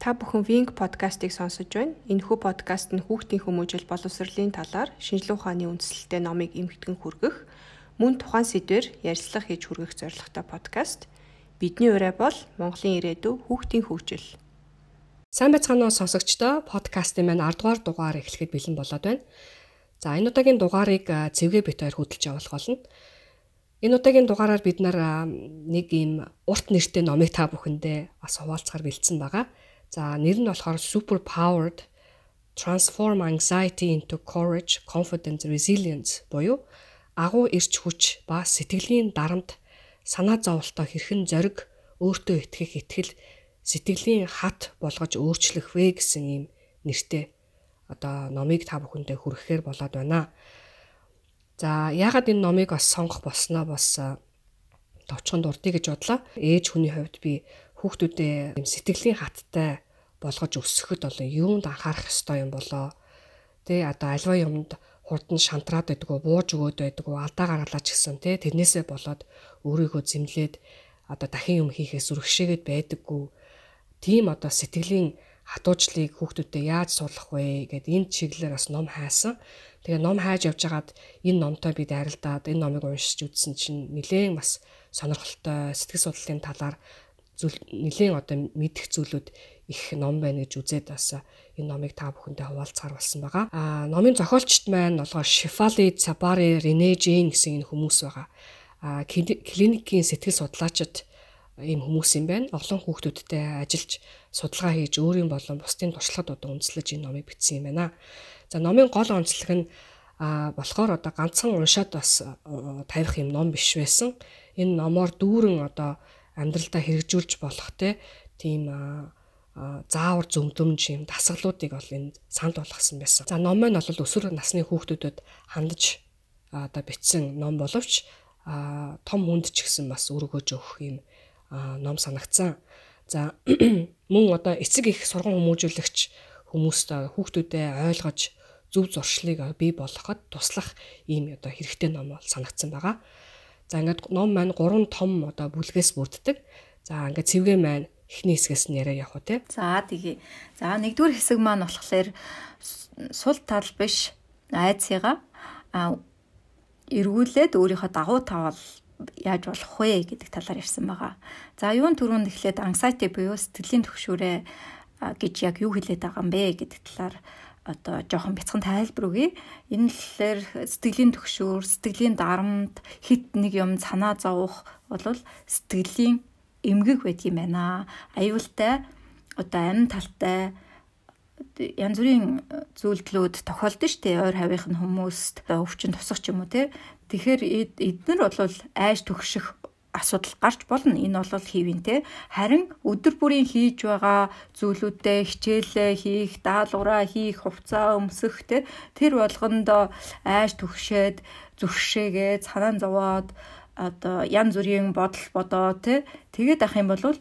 Та бүхэн Wing подкастыг сонсож байна. Энэхүү подкаст нь хүүхдийн хүмүүжил боловсролын талаар шинжилгээ ухааны үндслэлтэй номыг эмгэгдэн хүргэх, мөн тухайн сэдвээр ярилцлага хийж хүргэх зорилготой подкаст. Бидний ураа бол Монголын ирээдүй хүүхдийн хөгжил. Сайн байцгаана уу сонсогчдоо подкастын маань 10 дугаар дугаар эхлэхэд бэлэн болоод байна. За энэ удаагийн дугаарыг цэвгээ бит хоёр хөдөлж явуулах болно. Энэ удаагийн дугаараар бид нэг ийм урт нэртэй номыг та бүхэндээ бас хуваалцахаар бэлдсэн байгаа. За нэр нь болохоор Super Powered Transform Anxiety into Courage, Confidence, Resilience буюу агуу эрч хүч ба сэтгэлийн дарамт санаа зовлтоо хэрхэн зориг өөртөө итгэх итгэл сэтгэлийн хат болгож өөрчлөх вэ гэсэн ийм нэртэй одоо номыг та бүхэндээ хүргэхээр болоод байна. За яагаад энэ номыг бас сонгох болсноо бас товчхон дурдъя гэж бодлоо. Ээж хүний хувьд би хүүхдүүдээ юм сэтгэлийн хаттай болгож өсгөхөд бол юунд анхаарах ёстой юм болоо. Тэ одоо альва юмд хурдан шантраад байдгүй, бууж өгөөд байдгүй, алдаа гаргалаач гэсэн тэ тэрнээсээ болоод өөрийгөө зэмлээд одоо дахин юм хийхээс үргэлжшээгээд байдаггүй. Тийм одоо сэтгэлийн хатуужлыг хүүхдүүдэд яаж суулгах вэ гэд энэ чиглэлээр бас ном хайсан. Тэгээ ном хайж явж хагаад энэ номтой би дайралтаад энэ номыг уншиж үзсэн чинь нэлээд бас сонирхолтой сэтгэл судлалын талаар зүйл нэлээд одоо мэдэх зүйлүүд их ном байна гэж үзээд бас энэ номыг та бүхэндээ хуваалцахаар болсон байгаа. Аа номын зохиолчт маань Shifali Tsabari Rene Jane гэсэн энэ хүмүүс байгаа. Аа клиникийн сэтгэл судлаачид ийм хүмүүс юм байна. Олон хүүхдүүдтэй ажиллаж судалгаа хийж өөрийн болон бусдын туршлагад одоо үндэслэж энэ номыг бичсэн юм байна. За номын гол онцлог нь а болохоор одоо ганцхан уншаад бас тавих юм ном биш байсан. Энэ номоор дүүрэн одоо амьдралдаа хэрэгжүүлж болох те тийм заавар зөмдөмж юм дасгалуудыг бол энэ санд болгосон байсан. За ном маань бол өсвөр насны хүүхдүүдэд хандаж одоо бичсэн ном боловч том хүнд ч гэсэн бас өргөж өгөх юм ном санагцсан. За мөн одоо эцэг их сургууль хүмүүжүүлэгч хүмүүст хүүхдүүдэд ойлгож зөв зуршлыг бий болгоход туслах ийм одоо хэрэгтэй ном бол санагдсан байгаа. За ингээд ном маань гурван том одоо бүлгээс бүрддэг. За ингээд цэвгээ маань эхний хэсгээс нь яриа явах уу те. За тэгээ. За нэгдүгээр хэсэг маань болохоор сул тал биш айцыгаа а эргүүлээд өөрийнхөө дагуу тавал яаж болох вэ гэдэг талаар ярьсан байгаа. За юун түрүүнд эхлээд anxiety буюу сэтгэлийн төгшөөрэ гэж яг юу хэлээд байгаа юм бэ гэдэг талаар одоо жоохон бяцхан тайлбар өгье. Энэ л сэтгэлийн төгшөөр, сэтгэлийн дарамт, хит нэг юм санаа зовох бол сэтгэлийн эмгэг байд юм байна. Аюултай одоо амин талтай янз бүрийн зүйлдлүүд тохиолдсон шүү дээ. Ойр хавийнх нь хүмүүст өвчин тусах ч юм уу те. Тэгэхээр эднэр бол айж төгших асуудал гарч болно. Энэ бол хэвэн те. Харин өдөр бүрийн хийж байгаа зүйлүүдээ хичээлээ хийх, даалгавраа хийх, хувцаа өмсөх те. Тэр болгондоо айж төгшөөд, зүрхшээгээд, санаа зовоод одоо янз бүрийн бодол бодоо те. Тэгээд ах юм бол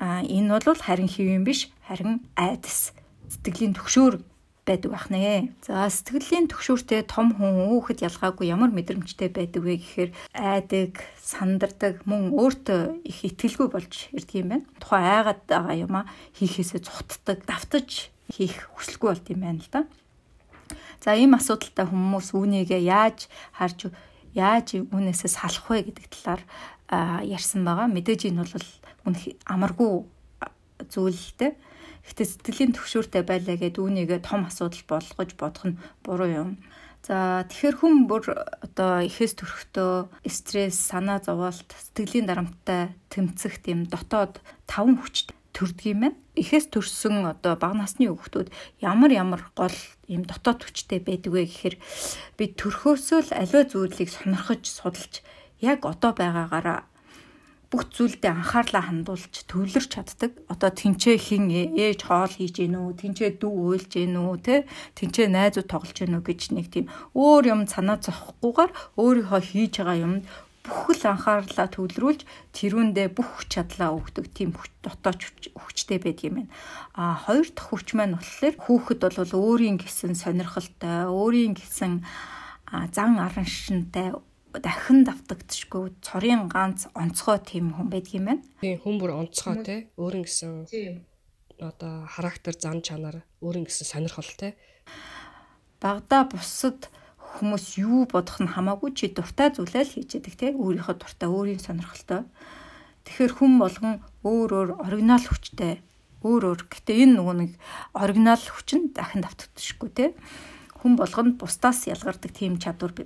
энэ бол харин хэвэн биш, харин айдас. Сэтгэлийн төгшөөр байдаг байх нэ. За сэтгэлийн төгшөөртэй том хүн хүүхэд ялгаагүй ямар мэдрэмжтэй байдаг вэ гэхээр айдаг, сандардаг, мөн өөртөө их итгэлгүй болж ирдэг юм байна. Тухайн айгаад байгаа юм а хийхээсээ цухтдаг, давтаж хийх хүсэлгүй болт юм байна л да. За ийм асуудалтай хүмүүс үүнийгээ яаж харж яаж үүнээсээ салах вэ гэдэг талаар ярьсан байгаа. Мэдээж энэ бол үнэх амаргүй зүйл л дээ Гэтэ сэтгэлийн төвшөөртэй байлаа гэд үүнийгээ том асуудал болгож бодох нь буруу юм. За тэгэхээр хүн бүр одоо ихээс төрөхдөө стресс, санаа зовоолт, сэтгэлийн дарамттай тэмцэх тийм дотоод таван хүч төрдөг юм байна. Ихээс төрсөн одоо бага насны хүүхдүүд ямар ямар гол ийм дотоод хүчтэй байдаг вэ гэхээр би төрхөөсөө л аливаа зүйлийг сонирхож судалж яг одоо байгаагаараа бүх зүйлдээ анхаарлаа хандуулж төвлөрч чаддаг. Одоо тэнцээ хин ээж хоол хийж гин үү, тэнцээ дүү уйлж гин үү, тэ тэнцээ найзууд тоглож гин үү гэж нэг тийм өөр юм санаа зовхгүйгээр өөрийнхөө хийж байгаа юмд бүхэл анхаарлаа төвлөрүүлж тэрүүндээ бүх чадлаа өгдөг тийм дотоод хүчтэй байдаг юм байна. А хоёр дахь хүч маань болохоор хүүхэд бол өөрийн гэсэн сонирхолтой, өөрийн гэсэн зан араншинтай дахин давтагдчихгүй цорын ганц онцгой тийм хүн байдаг юм байна. Тийм хүн бүр онцгой тий өөрөн гэсэн одоо характер, зан чанар, өөрийн гэсэн сонирхол те. Багада бусад хүмүүс юу бодох нь хамаагүй чи дуртай зүйлээ л хийж яадаг те. Өөрийнхөө дуртай, өөрийн сонирхолтой. Тэгэхээр хүн болгон өөр өөр оригинал хүчтэй өөр өөр. Гэтэ энэ нөгөө нэг оригинал хүч нь дахин давтагдчихгүй те. Хүн болгонд бусдаас ялгардаг тийм чадвар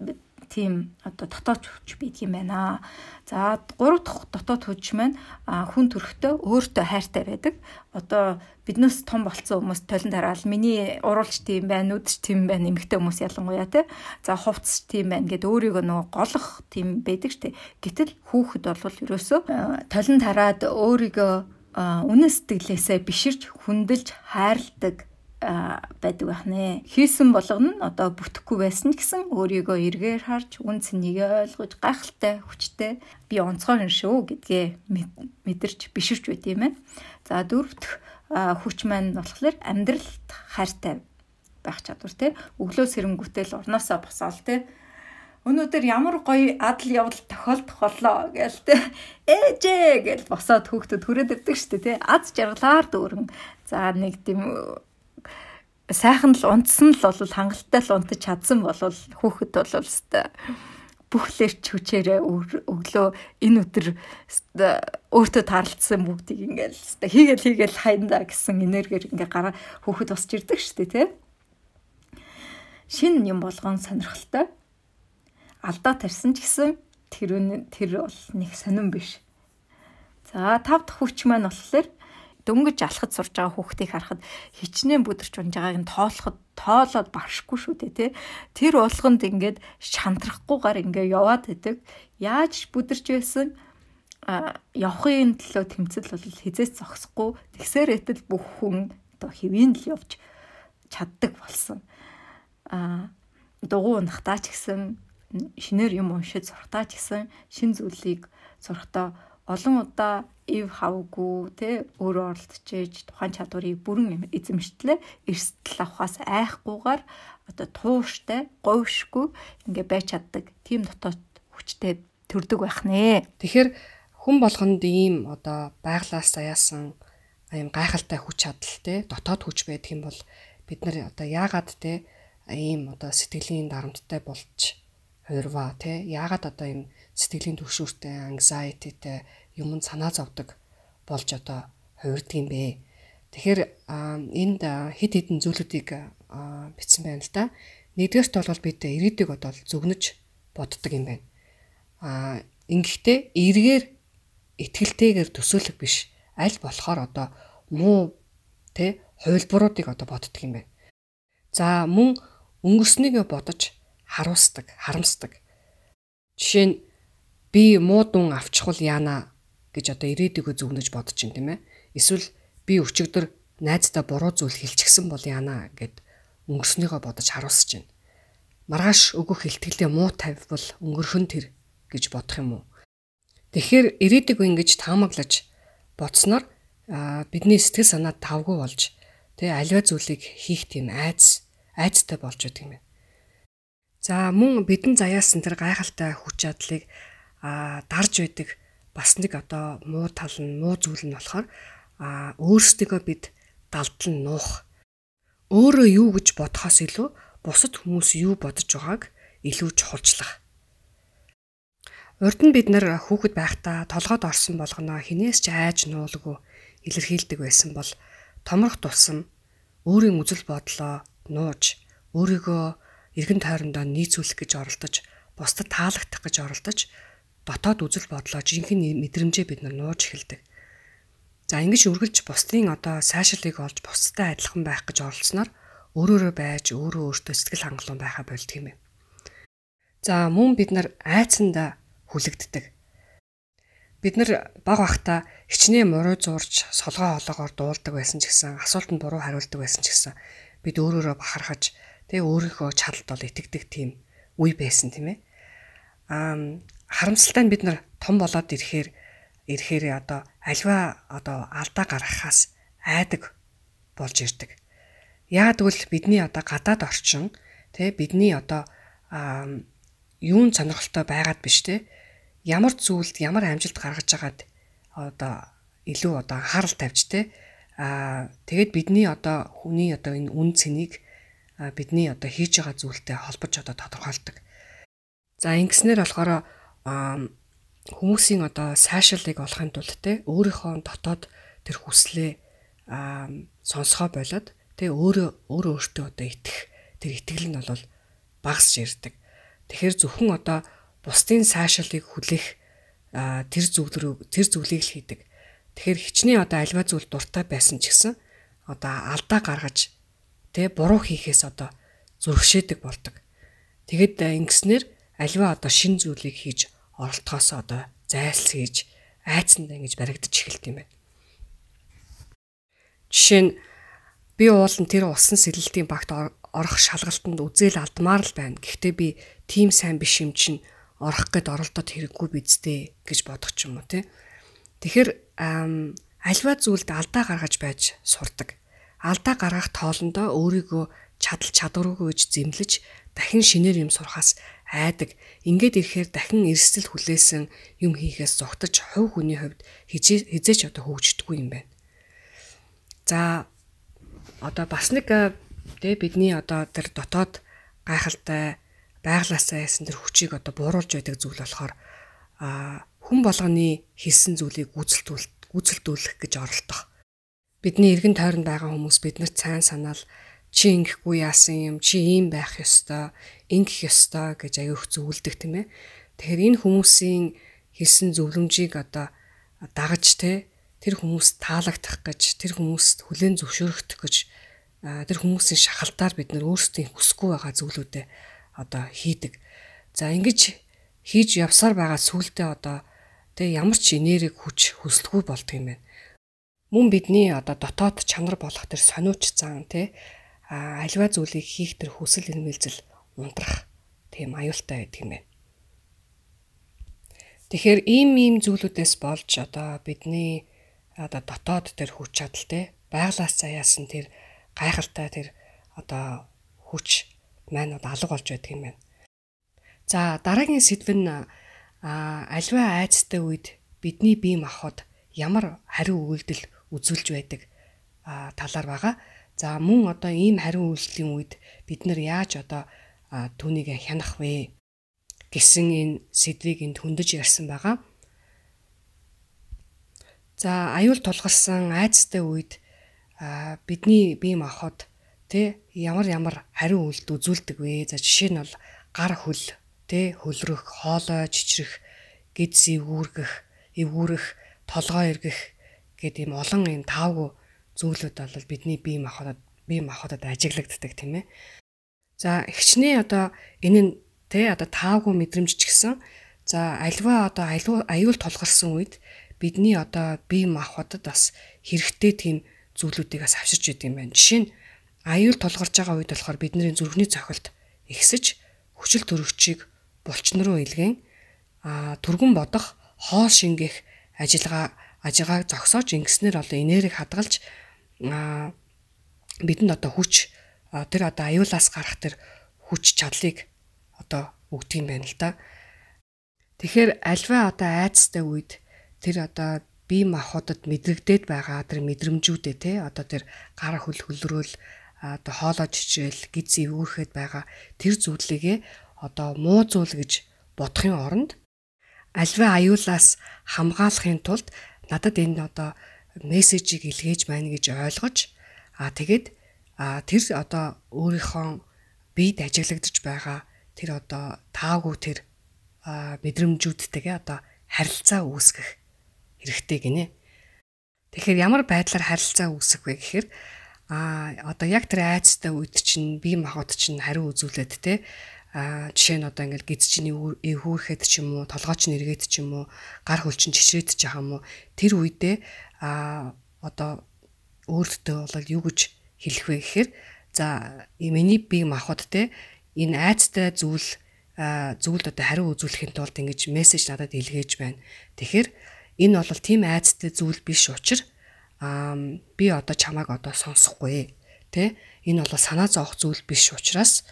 тийм одоо дотоод хүч байдаг юм байна. За гурав дахь дотоод хүч маань хүн төрхтөө өөртөө хайртай байдаг. Одоо биднээс том болцсон хүмүүс толон тараал миний уруулж тийм байна, нүдч тийм байна, эмэгтэй хүмүүс ялангуяа те. За хувцс тийм байна гэд өөрийгөө нөгөө голох тийм байдаг штэ. Гэтэл хүүхэд бол ерөөсөө толон тараад өөрийгөө үнэн сэтгэлээсээ биширж хүндэлж хайрладаг байдаг байх нэ. Хийсэн болгоно нь одоо бүтэхгүй байсан гэсэн өөрийгөө эргээр харж үн цэнийг ойлгож гайхалтай хүчтэй би онцгой хүн шүү гэдгээ мэдэрч биширч байт юм байна. За дөрөвдөх хүч маань болохоор амьдралд хайртай байх чадвар те. Өглөө сэрэнгүүтэл орноосоо босоол те. Өнөөдөр ямар гоё адал явдал тохиолдох боллоо гээл те. Ээжээ гэж босоод хүүхдүүд хүрээд ирдэг штэ те. Аз жаргалаар дүүрэн. За нэг тийм сайхан л унтсан л бол хангалттай л унтаж чадсан бол хүүхэд бол өстой бүх лэрч хүчээрээ өглөө энэ өдөр өөртөө таарлцсан бүгдийг ингээл хийгээл хийгээл хайнда гэсэн энергиэр ингээ гараа хүүхэд босч ирдэг шүү дээ тий. Шин юм болгон сонирхолтой. Алдаа тарьсан ч гэсэн тэр тэр бол нэг сонирн биш. За тав дахь хүч маань болохоор дөнгөж алхаж сурж байгаа хүүхдийг харахад хичнээн бүдэрч унж байгааг нь тоолоход тоолоод баршгүй шүү дээ тий. Тэр уулганд ингээд шантрахгүйгээр ингээ яваад байдаг. Яаж бүдэрч байсан явахын төлөө тэмцэл бол хизээс зогсохгүй тэгсээр этэл бүх хүн одоо хэвийн л явж чаддаг болсон. а дугуй унахтаа ч гэсэн шинээр юм уншиж сурахтаа ч гэсэн шин зүйлийг сурахтаа олон удаа ив хавгүй те өөрөө оролдчихэж тухайн чадварыг бүрэн эзэмштлээ эрсдэл авахаас айхгүйгээр одоо тууштай говьшгүй ингээ байж чаддаг тийм дотоод хүчтэй төрдөг байх нэ. Тэгэхээр хүн болгонд ийм одоо байглаас заяасан ийм гайхалтай хүч чадал те дотоод хүч байдаг юм бол бид нар одоо яагаад те ийм одоо сэтгэлийн дарамттай болж хувирваа те яагаад одоо ийм сэтгэлийн төвшөртэй anxietyтэй юмд санаа зовдөг болж одоо хувирдаг юм бэ. Тэгэхээр энд хэд хэдэн зүйлүүдийг бичсэн байна л да. Нэгдүгээрт бол бид ирээдүйг одоо зүгнэж боддог юм байна. Аа ингэхдээ эргээр итгэлтэйгээр төсөөлөх биш. Аль болохоор одоо муу тэ хувилбаруудыг одоо боддог юм байна. За мөн өнгөрснийг бодож харуулсдаг, харамсдаг. Жишээ нь би муу дүн авчихвал яана гэж одоо ирээдүгөө зүгнэж бодож ин тийм ээ. Эсвэл би өчигдөр найздаа буруу зүйл хэлчихсэн бол яана гэд өнгөрснийгөө бодож харуулсаж байна. Маргааш өгөх ихтгэлээ муу тавьвал өнгөрхөн тэр гэж бодох юм уу? Тэгэхээр ирээдүг ингэж таамаглаж бодсноор бидний сэтгэл санаа тавгүй болж тэгээ аливаа зүйлийг хийх тийм айц айцтай болж байдаг юм байна. За мөн бидэн заяасан тэр гайхалтай хүч чадлыг дарж байдаг бас нэг одоо муу тал нь муу зүйл нь болохоор а өөрсдөө бид далдлан нуух. Өөрөө юу гэж бодохоос илүү бусад хүмүүс юу бодож байгааг илүү чухалчлах. Урд нь бид нар хүүхэд байхдаа толгойд орсон болгоно хинээс ч айж нуулгүй илэрхийлдэг байсан бол томрох тусам өөрийн үзэл бодлоо нууж өөрийгөө эргэн тойрондоо нийцүүлэх гэж оролдож бусдад таалагдах гэж оролдож дотоод үзэл бодлоо жинхэнэ мэдрэмжээ бид нар нууж эхэлдэг. За ингэж үргэлж бусдын одоо сайшаалыг олж бусдтай адилхан байх гэж оролцсноор өөрөөрөө байж өөрөө өөртөө сэтгэл хангалуун байха болдго юм. За мөн бид нар айцсанда хүлэгддэг. Бид нар баг бахта хичнээн муруу зурж солгоо хоолоогоор дуулдаг байсан ч гэсэн асуултанд буруу хариулдаг байсан ч гэсэн бид өөрөөрөө бахархаж тэгээ өөрийнхөө чадалд бол итгэдэг тийм үе байсан тийм ээ. Аа харамсалтай нь бид нар том болоод ирэхээр ирэхээр одоо альва одоо алдаа гаргахаас айдаг болж ирдэг. Яагад гэвэл бидний одоо гадаад орчин тэ бидний одоо юун сонирхолтой байгаад биш тэ ямар зүйлд ямар амжилт гаргаж байгаад одоо илүү одоо анхаарал тавьж тэ Аа тэгээд бидний одоо хүний одоо энэ үн цэнийг бидний одоо хийж байгаа зүйлтэй холбож одоо тодорхойлдог. За ингэснээр болохоор хүмүүсийн одоо сайшаалыг олохын тулд те өөрийнхөө дотоод тэр хүслээ сонсгоо болоод те өөрөө өөрөө өөртөө одоо итгэх тэр итгэл нь бол багасч ирдэг. Тэгэхээр зөвхөн одоо бусдын сайшаалыг хүлээх тэр зүйл рүү тэр зүйлийг л хийдэг. Тэгэхээр хичнээн одоо альва зүйл дуртай байсан ч гэсэн одоо алдаа гаргаж тэ буруу хийхээс одоо зургшээдэг болдог. Тэгэд ингэснээр альва одоо шин зүйлийг хийж оролтохоос одоо зайлсхийж айцсандаа ингэж баригдаж эхэлт юм байна. Жишээ нь би уулан тэр усан сэлэлтийн багт орох шалгалтанд үзэл алдмаар л байна. Гэхдээ би тийм сайн биш юм чинь орох гэд оролдоод хэрэггүй бидтэй гэж бодох ч юм уу тий. Тэгэхээр альва зүйлд алдаа гаргаж байж сурдаг. Алдаа гаргах тоолондоо өөрийгөө чадал чадваргүй гэж зэмлэж дахин шинээр юм сурахаас айдаг. Ингээд ирэхээр дахин эрсдэл хүлээсэн юм хийхээс зогтож хувь хүний хувьд хизээч одоо хөгждөггүй юм байна. За одоо бас нэг тэ бидний одоо тэр дотоод гайхалтай байглаасаа яасан тэр хүчийг одоо бууруулж байдаг зүйл болохоор хүн болгоны хийсэн зүйлийг гүйцэлдүүлэх гэж оролдох. Бидний эргэн тойронд байгаа хүмүүс биднэрт сайн санаал чи ингэхгүй яасан юм чи ийм байх ёстой ингэх ёстой гэж аяух зөвлөдөг тийм ээ. Тэгэхээр энэ хүмүүсийн хийсэн зөвлөмжийг одоо дагаж те тэр хүмүүст таалагдах гэж тэр хүмүүст хүлээн зөвшөөрөх гэж тэр хүмүүсийн шахалтаар бид нар өөрсдийн хүсэхгүй байгаа зүйлүүдэд одоо хийдэг. За ингэж хийж явсаар байгаа сүултээ одоо тэг ямар ч энерги хүч хүсэлгүй болдго юм байна. Мөн бидний одоо дотоод чанар болох тэр сониуч зан тий а альва зүйлийг хийх тэр хүсэл эрмэлзэл унтрах тийм аюултай байдаг юм байна. Тэгэхээр ийм ийм зүйлүүдээс болж одоо бидний одоо дотоод тэр хүч чадал те байглаас заяасан тэр гайхалтай тэр одоо хүч маань одоо алга болж байдаг юм байна. За дараагийн сэдв нь альва айцтай үед бидний бие махбод ямар хариу үйлдэл үзүүлж байдаг талаар байгаа. За мөн одоо ийм хариу үйлдэлийн үед бид нар яаж одоо түүнийг хянах вэ гэсэн энэ сэдвийг энд хөндөж ярьсан байгаа. За аюул тулгарсан айцтай үед бидний бие махбод Тэ ямар ямар хариу үйлдэл үзүүлдэг вэ? За жишээ нь бол гар хөл, тэ хөлрөх, хоолой чичрэх, гидс эвгүүргэх, эвгүүрэх, толгой эргэх гэдэг ийм олон ийм таавгүй зүйлүүд бол бидний бие махбодод бие махбодод ажиглагддаг тийм ээ. За ихчнээ одоо энэ нь тэ одоо таавгүй мэдрэмж ч гэсэн за альва одоо аюул тулгарсан үед бидний одоо бие махбодод бас хэрэгтэй тийм зүйлүүдийг бас авчирч идэм байна. Жишээ нь аюул тулгарч байгаа үед болохоор бидний зүрхний цохилт ихсэж хүчил төрөгчийг булчин руу илгээн а түргэн бодох хоол шингээх ажиллагаа ажигааг зогсоож ингэснээр одоо энерги хадгалж бидэнд одоо хүч тэр одоо аюулаас гарах тэр хүч чадлыг одоо өгдөг юм байна л да. Тэгэхээр альва одоо айцтай үед тэр одоо бие махбодод мэдрэгдээд байгаа тэр мэдрэмжүүдээ те одоо тэр гар хөл хөлрөөл одоо хоолой чичээл гиз эвүүрхэд байгаа тэр зүйлийгээ одоо муу зүйл гэж бодохын оронд альва аюулаас хамгаалахын тулд надад энэ одоо мессежийг илгээж байна гэж ойлгож а тэгээд а тэр одоо өөрийнхөө биед ажиглагдж байгаа тэр одоо таагүй тэр мэдрэмжүүдтэйгээ одоо харилцаа үүсгэх хэрэгтэй гинэ. Тэгэхээр ямар байдлаар харилцаа үүсгэх вэ гэхээр а одоо яг тэр айцтай үед чинь бие махбод чинь хариу үзүүлээд те а жишээ нь одоо ингээл гиз чинь эвхүүрхэд ч юм уу толгойч нэргээд ч юм уу гар хөл чинь чичрээд ч байгаа юм уу тэр үедээ а одоо өөртөө бол юу гэж хэлэх вэ гэхээр за миний бие махбод те энэ айцтай зүйл зүйлд одоо хариу үзүүлэхийн тулд ингэж мессеж надад илгээж байна. Тэгэхээр энэ бол тийм айцтай зүйл биш учраас аа би одоо чамайг одоо сонсохгүй тэ энэ бол санаа зовох зүйл биш учраас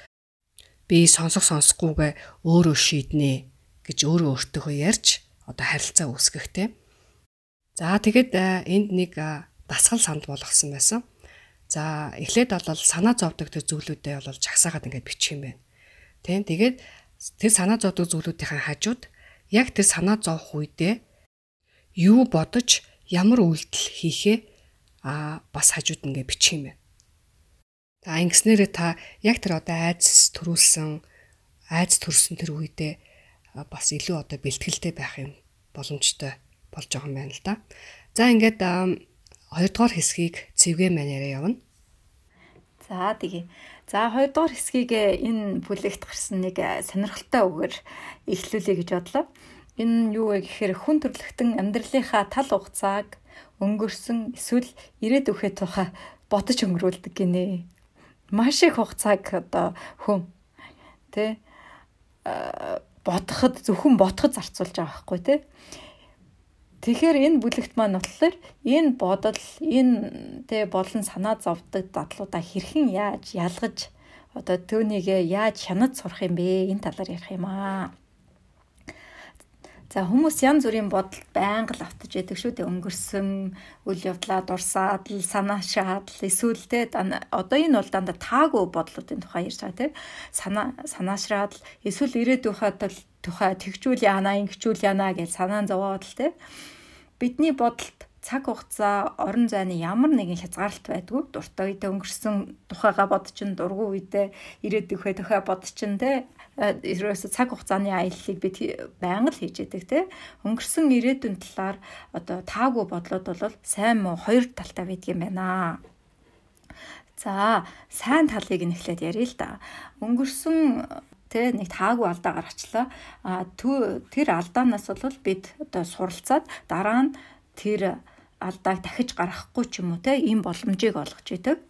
би сонсох сонсохгүйгээ өөрөө шийднэ гэж өөрөө өөртөөхөө ярьж одоо харилцаа үүсгэх тэ за тэгэд энд нэг дасгал санд болгосон байсан. За эхлээд бол санаа зовдөг тэр зүйлүүдээ бол жагсаагаад ингээд бичих юм байна. Тэ тэгээд тэр санаа зовдөг зүйлүүдийн хажууд яг тэр санаа зовх үедээ юу бодож ямар үйлдэл хийхээ а бас хажууд ингээд бичих юм байна. За ингэснээрээ та яг тэр одоо айдас төрүүлсэн айдас төрсөн тэр үедээ бас илүү одоо бэлтгэлтэй байх юм боломжтой болж байгаа юм байна л да. За ингээд хоёрдугаар хэсгийг цэвгээ манераа явна. За тэгээ. За хоёрдугаар хэсгийг энэ бүлэгт гарсан нэг сонирхолтой үгээр эхлүүлэе гэж бодлоо. Энэ юу вэ гэхээр хүн төрлөختөн амьдралынхаа тал хугацааг өнгөрсөн эсвэл ирээд үхээ тухай бодож өнгөрүүлдэг гинэ. Маш их хугацааг одоо хүн тэ бодоход зөвхөн бодоход зарцуулж байгаа байхгүй тий. Тэгэхээр энэ бүлэгт маань болохоор энэ бодол, энэ тэ болон санаа зовдөг дадлуудаа хэрхэн яаж ялгаж одоо түүнийгээ яаж хянаж сурах юм бэ? Энэ талаар ярих юм аа. За хүмүүс янз бүрийн бодол байнга л автаж яадаг шүү дээ. Өнгөрсөн үйл явдлаа дурсаад л санаашаад л эсвэл те одоо энэ бол дандаа таагүй бодлуудын тухай ярьж байгаа те. Санаа санаашраад л эсвэл ирээдүйнхээ тухай тэгчүүл яана, ингэчүүл яана гэж санаан зовоод л те бидний бодолд цаг хугацаа орон зайны ямар нэгэн хязгаарлалт байдгүй дуртай үедээ өнгөрсөн тухайга бод чин дургу үедээ ирээдүйг хэ тухай бод чин те ерөөсө цаг хугацааны аяллыг бид байнга л хийж яадаг те өнгөрсөн ирээдүйн талаар одоо таагүй бодлоод бол сайн муу хоёр талтай байдаг юм байна. За сайн талыг нь эхлээд ярил л да. Өнгөрсөн тэ нэг таагүй алдаа гаргачлаа. А тэр алдаанаас бол бид одоо суралцаад дараа нь тэр алдааг дахиж гаргахгүй ч юм уу те ийм боломжийг олгож идэг.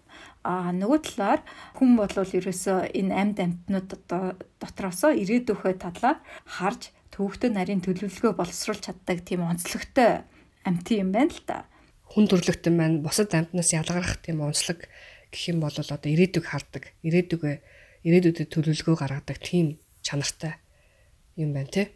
А нөгөө талаар хүн бол ерөөсөө энэ амьд амьтнууд одоо дотроосоо ирээдүйхөө талаар харж төвөгтөө нарийн төлөвлөгөө боловсруулж чаддаг тийм онцлогтой амьтан юм байна л да. Хүн төрлөختөн маань бусад амьтнаас ялгарх тийм онцлог гэх юм бол одоо ирээдүг хардаг. Ирээдүгэ ирээдүйдэд төлөвлөгөө гаргадаг тийм чанартай юм байна тий.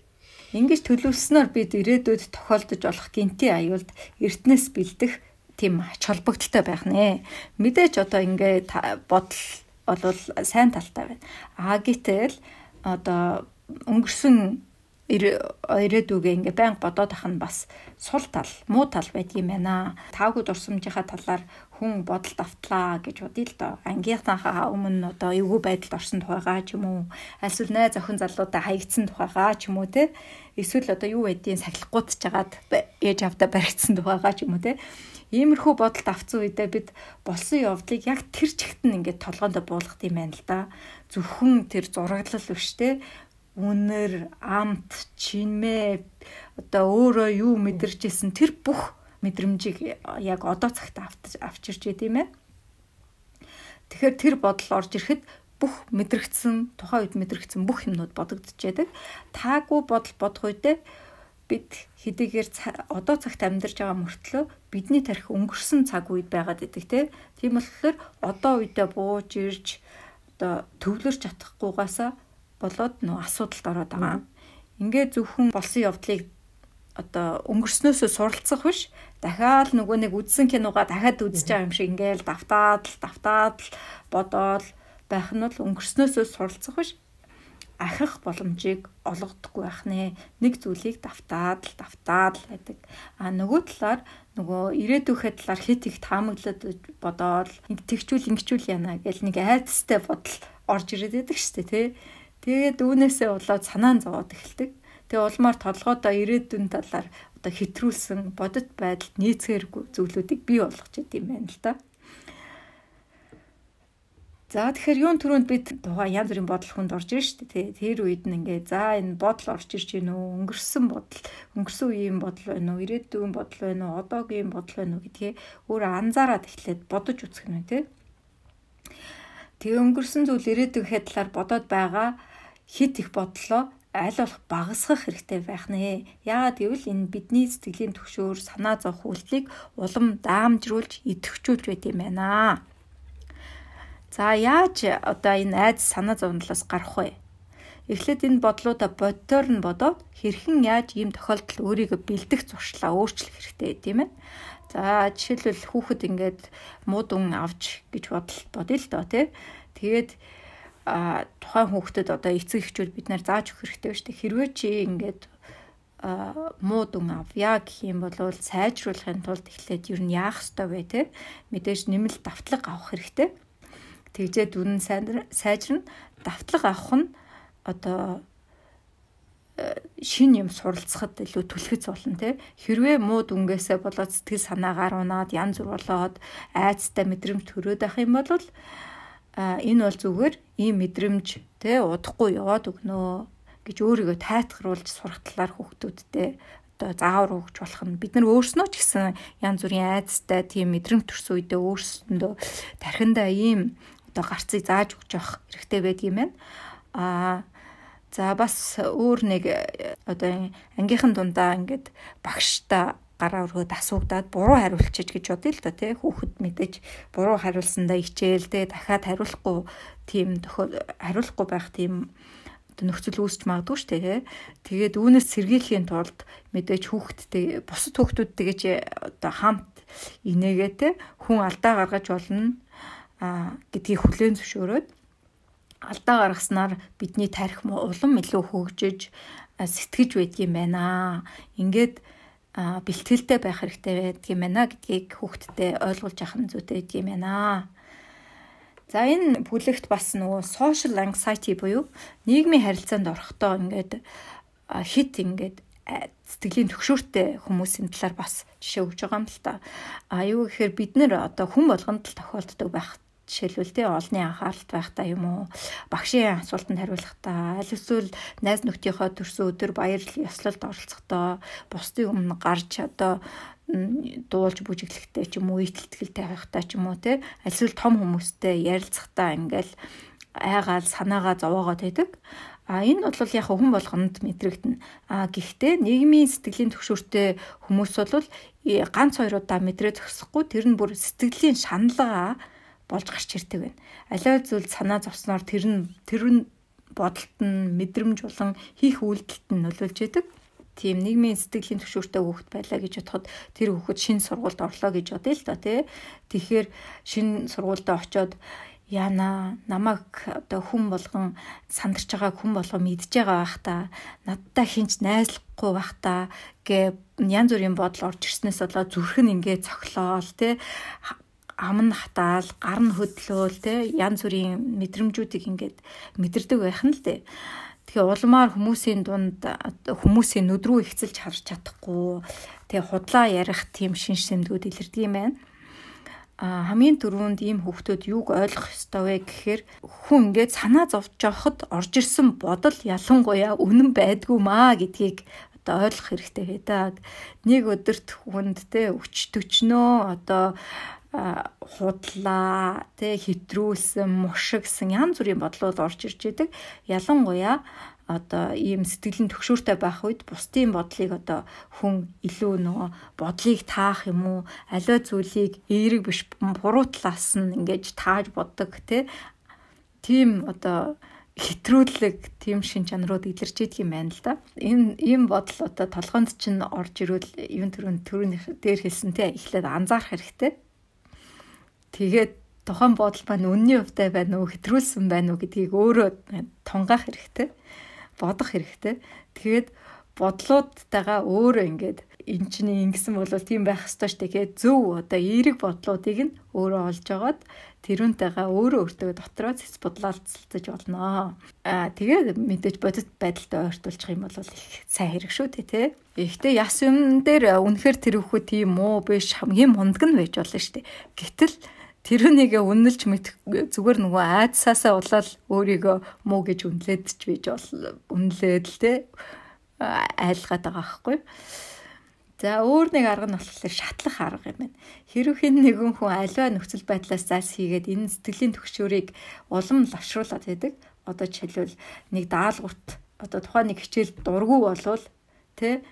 Ингиж төлөвлөснөөр бид ирээдүйд тохиолдож болох гинти аюулд эртнээс бэлдэх тийм ач холбогдолтой байх нэ. Мэдээж одоо ингээ бодол бол сайн талтай байна. А гэтэл одоо өнгөрсөн ирээдүгээ ингээ байнга бодоод ах нь бас сул тал, муу тал байдгийм байна. Таагүй дурсамжийнхаа талаар хүн бодолд автлаа гэж бодъё л доо. Ангийнхаа өмнө одоо эвгүй байдалд орсон тухайгаа ч юм уу, альсвал найз охин залуудаа хаягдсан тухайгаа ч юм уу те. Эсвэл одоо юу байдгийг сахилахгүйдж жагаад ээж автаа баригдсан тухайгаа ч юм уу те. Иймэрхүү бодолд авцсан үедээ бид болсон явдлыг яг тэр чигт нь ингээд толгоонд буулгах юм байна л да. Зөвхөн тэр зураглал биш те үнэр, амт, чинмээ одоо өөрөө юу мэдэрч исэн тэр бүх мэдрэмжийг яг одоо цагт авчирч байд юм ээ. Тэгэхээр тэр бодол орж ирэхэд бүх мэдрэгдсэн тухайн үед мэдрэгдсэн бүх юмнууд бодогдож байдаг. Таагүй бодол бодох үедээ бид хэдийгээр одоо цагт амьдарч байгаа мөртлөө бидний тарих өнгөрсөн цаг үед байгаад идэг тийм болохоор одоо үедээ бууж ирж одоо төвлөрч чадахгүйгаасаа болоод нөө асуудалд ороод байгаа. Ингээд зөвхөн болсон явдлыг одоо өнгөрснөөсөө суралцах биш. Дахиад нөгөө нэг үзсэн киногаа дахиад үзэж байгаа юм шиг ингээл давтаад л давтаад л бодоод байх нь бол өнгөрснөөсөө суралцах биш ахих боломжийг олгодоггүй байх нэ. Нэг зүйлийг давтаад л давтаад л байдаг. А нөгөө талаар нөгөө ирээдүйхээ талаар хит их таамаглаад бодоод тэгчүүл ингэчүүл яана гэл нэг айцтай бодол орж ирээд байдаг шүү дээ тий. Тэгээд үүнээсээ болоод санаа нь зовоод эхэлдэг. Тэгээ улмаар толгойдоо ирээдүйн талаар одоо хэтрүүлсэн бодит байдалд нийцгээргүй зүйлүүдийг бий болгож идэм байна л да. За тэгэхээр юун түрүүнд бид тухайн янз бүрийн бодол хүнд орж ирж штэ тий. Тэр үед нь ингээ за энэ бодол орж ирж гин үү? Өнгөрсөн бодол, өнгөрсөн үеийн бодол байна уу? Ирээдүйн бодол байна уу? Одоогийн бодол байна уу гэдгээ өөрөө анзаараад эхлээд бодож үзэх нь тий. Тэгээ өнгөрсөн зүйл ирээдүйн хэдлаар бодоод байгаа хит их бодлоо аль болох багасгах хэрэгтэй байх нэ. Яагаад гэвэл энэ бидний сэтгэлийн төвшөөр санаа зовх үйлдэлийг улам даамжруулж идэвхжүүлж байт юм байна. За яаж одоо энэ айдас санаа зовнолоос гарах вэ? Эхлээд энэ бодлуудаа бодтоор нь бодоод хэрхэн яаж ийм тохиолдолд өөрийгөө бэлдэх зуршлаа өөрчлөх хэрэгтэй тийм ээ. За жишээлбэл хүүхэд ингээд муудун авч гэж бодол бодъё л доо тий. Тэгээд а тухайн хүүхдэд одоо эцэг эхчүүд бид нар зааж өгөх хэрэгтэй шүү дээ. Хэрвээ чи ингээд муу дүн авъя гэх юм бол сайжруулахын тулд эхлээд ер нь яах ёстой вэ те мэдээж нэмэлт давтлага авах хэрэгтэй. Тэгжээ дүн сайжрна. Давтлага авах нь одоо шин юм суралцахад илүү түлхэц болно те хэрвээ муу дүнгээсээ болоод сэтгэл санаагаар унаад янз бүр болоод айцтай мэдрэмж төрөөд байх юм бол энэ бол зүгээр ийм мэдрэмж те удахгүй яваад өгнө гэж өөрийгөө тайтгаруулж сурах талаар хүүхдүүдтэй одоо заавар өгч болох нь бид нар өөрснөө ч гэсэн янз бүрийн айцтай тийм мэдрэмж төрсөн үедээ өөрсөндөө тархиндаа ийм одоо гарцыг зааж өгч явах хэрэгтэй байдаг юм байна. Аа за бас өөр нэг одоо ангийнхан дундаа ингээд багштай гараа өргөд асуугдаад буруу хариулчих гэж бодъё л да тий хүүхэд мэдээж буруу хариулсандаа ичээл тий дахиад хариулахгүй тийм тохиол хариулахгүй байх тийм нөхцөл үүсч магадгүй шүү дээ. Тэгээд үүнээс сэргийлэхийн тулд мэдээж хүүхдтэй бусад хүүхдүүдтэйгээ одоо хамт инээгээ те хүн алдаа гаргаж болно гэдгийг хүлээн зөвшөөрөөд алдаа гаргаснаар бидний тарих улам илүү хөгжиж сэтгэж байдгийм байна. Ингээд бэлтгэлтэй байх хэрэгтэй байдгийм байна гэдгийг хүүхдэд ойлгуулж авах нь зүйтэй байдгийм байна. За энэ бүлэгт бас нөгөө social anxiety буюу нийгмийн харилцаанд орохдоо ингээд хит ингээд сэтгэлийн төгшөөртэй хүмүүсийн талаар бас жишээ өгж байгаа юм л та. А юу гэхээр бид нэр одоо хүн болгонд л тохиолддог байх жишээлбэл тий олонний анхааралд байхдаа юм уу багшийн асуултанд хариулахдаа аль эсвэл найз нөхдийнхөө төрсөн өдөр баярлал ёслолд оролцохдоо бусдын өмнө гарч одоо дуулж бүжиглэхтэй ч юм уу итгэлтэй байхтай ч юм уу те альсвал том хүмүүстэй ярилцахтаа ингээл айгаал санаагаа зовоогоод байдаг. А энэ бол яг хүн болгонд мэдрэгдэнэ. А гэхдээ нийгмийн сэтгэлийн төвшөртэй хүмүүс бол ганц хоёр удаа мэдрээ зогсохгүй тэр нь бүр сэтгэлийн шаналгаа болж гарч ирдэг байна. Аливаа зүйл санаа зовсноор тэр нь тэр нь бодолт нь мэдрэмж болон хийх үйлдэлт нь нөлөөлж идэг тийм нийгмийн сэтгэлийн төвшөртэй хүүхэд байлаа гэж бодоход тэр хүүхэд шинэ сургуульд орлоо гэж бодъё л доо тий. Тэгэхээр шинэ сургуульд очоод яна намайг одоо хүн болгон сандарч байгаа хүн болгон мэдж байгаа байх та надтай хинч найзлахгүй байх та гэ янз бүрийн бодол орж ирснээс болоо зүрх нь ингээ цохлоол те ам нь хатаал гар нь хөдлөөл те янз бүрийн мэдрэмжүүдийг ингээд мэдэрдэг байх нь л дээ Тэгээ улмаар хүмүүсийн дунд хүмүүсийн нүд рүү ихцэлж харж чадахгүй тэгээ худлаа ярих тийм шинж тэмдгүүд илэрдэг юм байна. А хамгийн түрүүнд ийм хүүхдүүд юуг ойлгох ёстой вэ гэхээр хүн ингээд санаа зовж явахад орж ирсэн бодол ялангуяа үнэн байдгүй маа гэдгийг одоо ойлгох хэрэгтэй байдаг. Нэг өдөрт хүнд те өч төчнөө одоо худлаа тэ хэтрүүлсэн мушигсан янз бүрийн бодлууд орж ирж идэг. Ялангуяа одоо ийм сэтгэлийн төгшөөртэй байх үед бусдын бодлыг одоо хүн илүү нөгөө бодлыг таах юм уу аливаа зүйлийг эерэг биш буруу талаас нь ингэж тааж боддог тэ тийм одоо хэтрүүлэг тийм шин чанарууд илэрч идэх юм байна л да. Энэ ийм бодол одоо толгоонд чинь орж ирвэл юм төрөнд төрөний дээр хэлсэнтэй эхлээд анзаарах хэрэгтэй Тэгээд тухайн бодол маань үнний хувьтай байна уу, хэтрүүлсэн байна уу гэдгийг өөрөө тунгаах хэрэгтэй. Бодох хэрэгтэй. Тэгээд бодлуудтайгаа өөрөө ингээд эн чинь ингэсэн бол тийм байх ёстой ш тэгээд зөв одоо эерэг бодлуудыг нь өөрөө олж агаад тэрүүнтэйгээ өөрөө өөртөө дотроо цэц бодлоолцолцож болно. Аа тэгээд мэдээж бодит байдалтай ойртуулчих юм бол их сайн хэрэг шүү дээ тий. Ихтэй яс юм дээр үнэхэр тэр хүү тийм муу биш хамгийн мундаг нь байж болно шүү дээ. Гэтэл тэрүүнийгээ үнэлж мэдэх зүгээр нөгөө айдсаасаа улаал өөрийгөө муу гэж үнэлээд ч бийж бол үнэлээд л те айлгаад байгаа байхгүй. За өөр нэг арга нь болохоор шатлах арга юм байна. Хэрвээ нэгэн хүн аливаа нөхцөл байдлаас зайлс хийгээд энэ сэтгэлийн төгшөөрийг улам лавшруулад байдаг. Одоо жишээлбэл нэг даалгаварт одоо тухайн нэг хичээл дургүй болвол тэ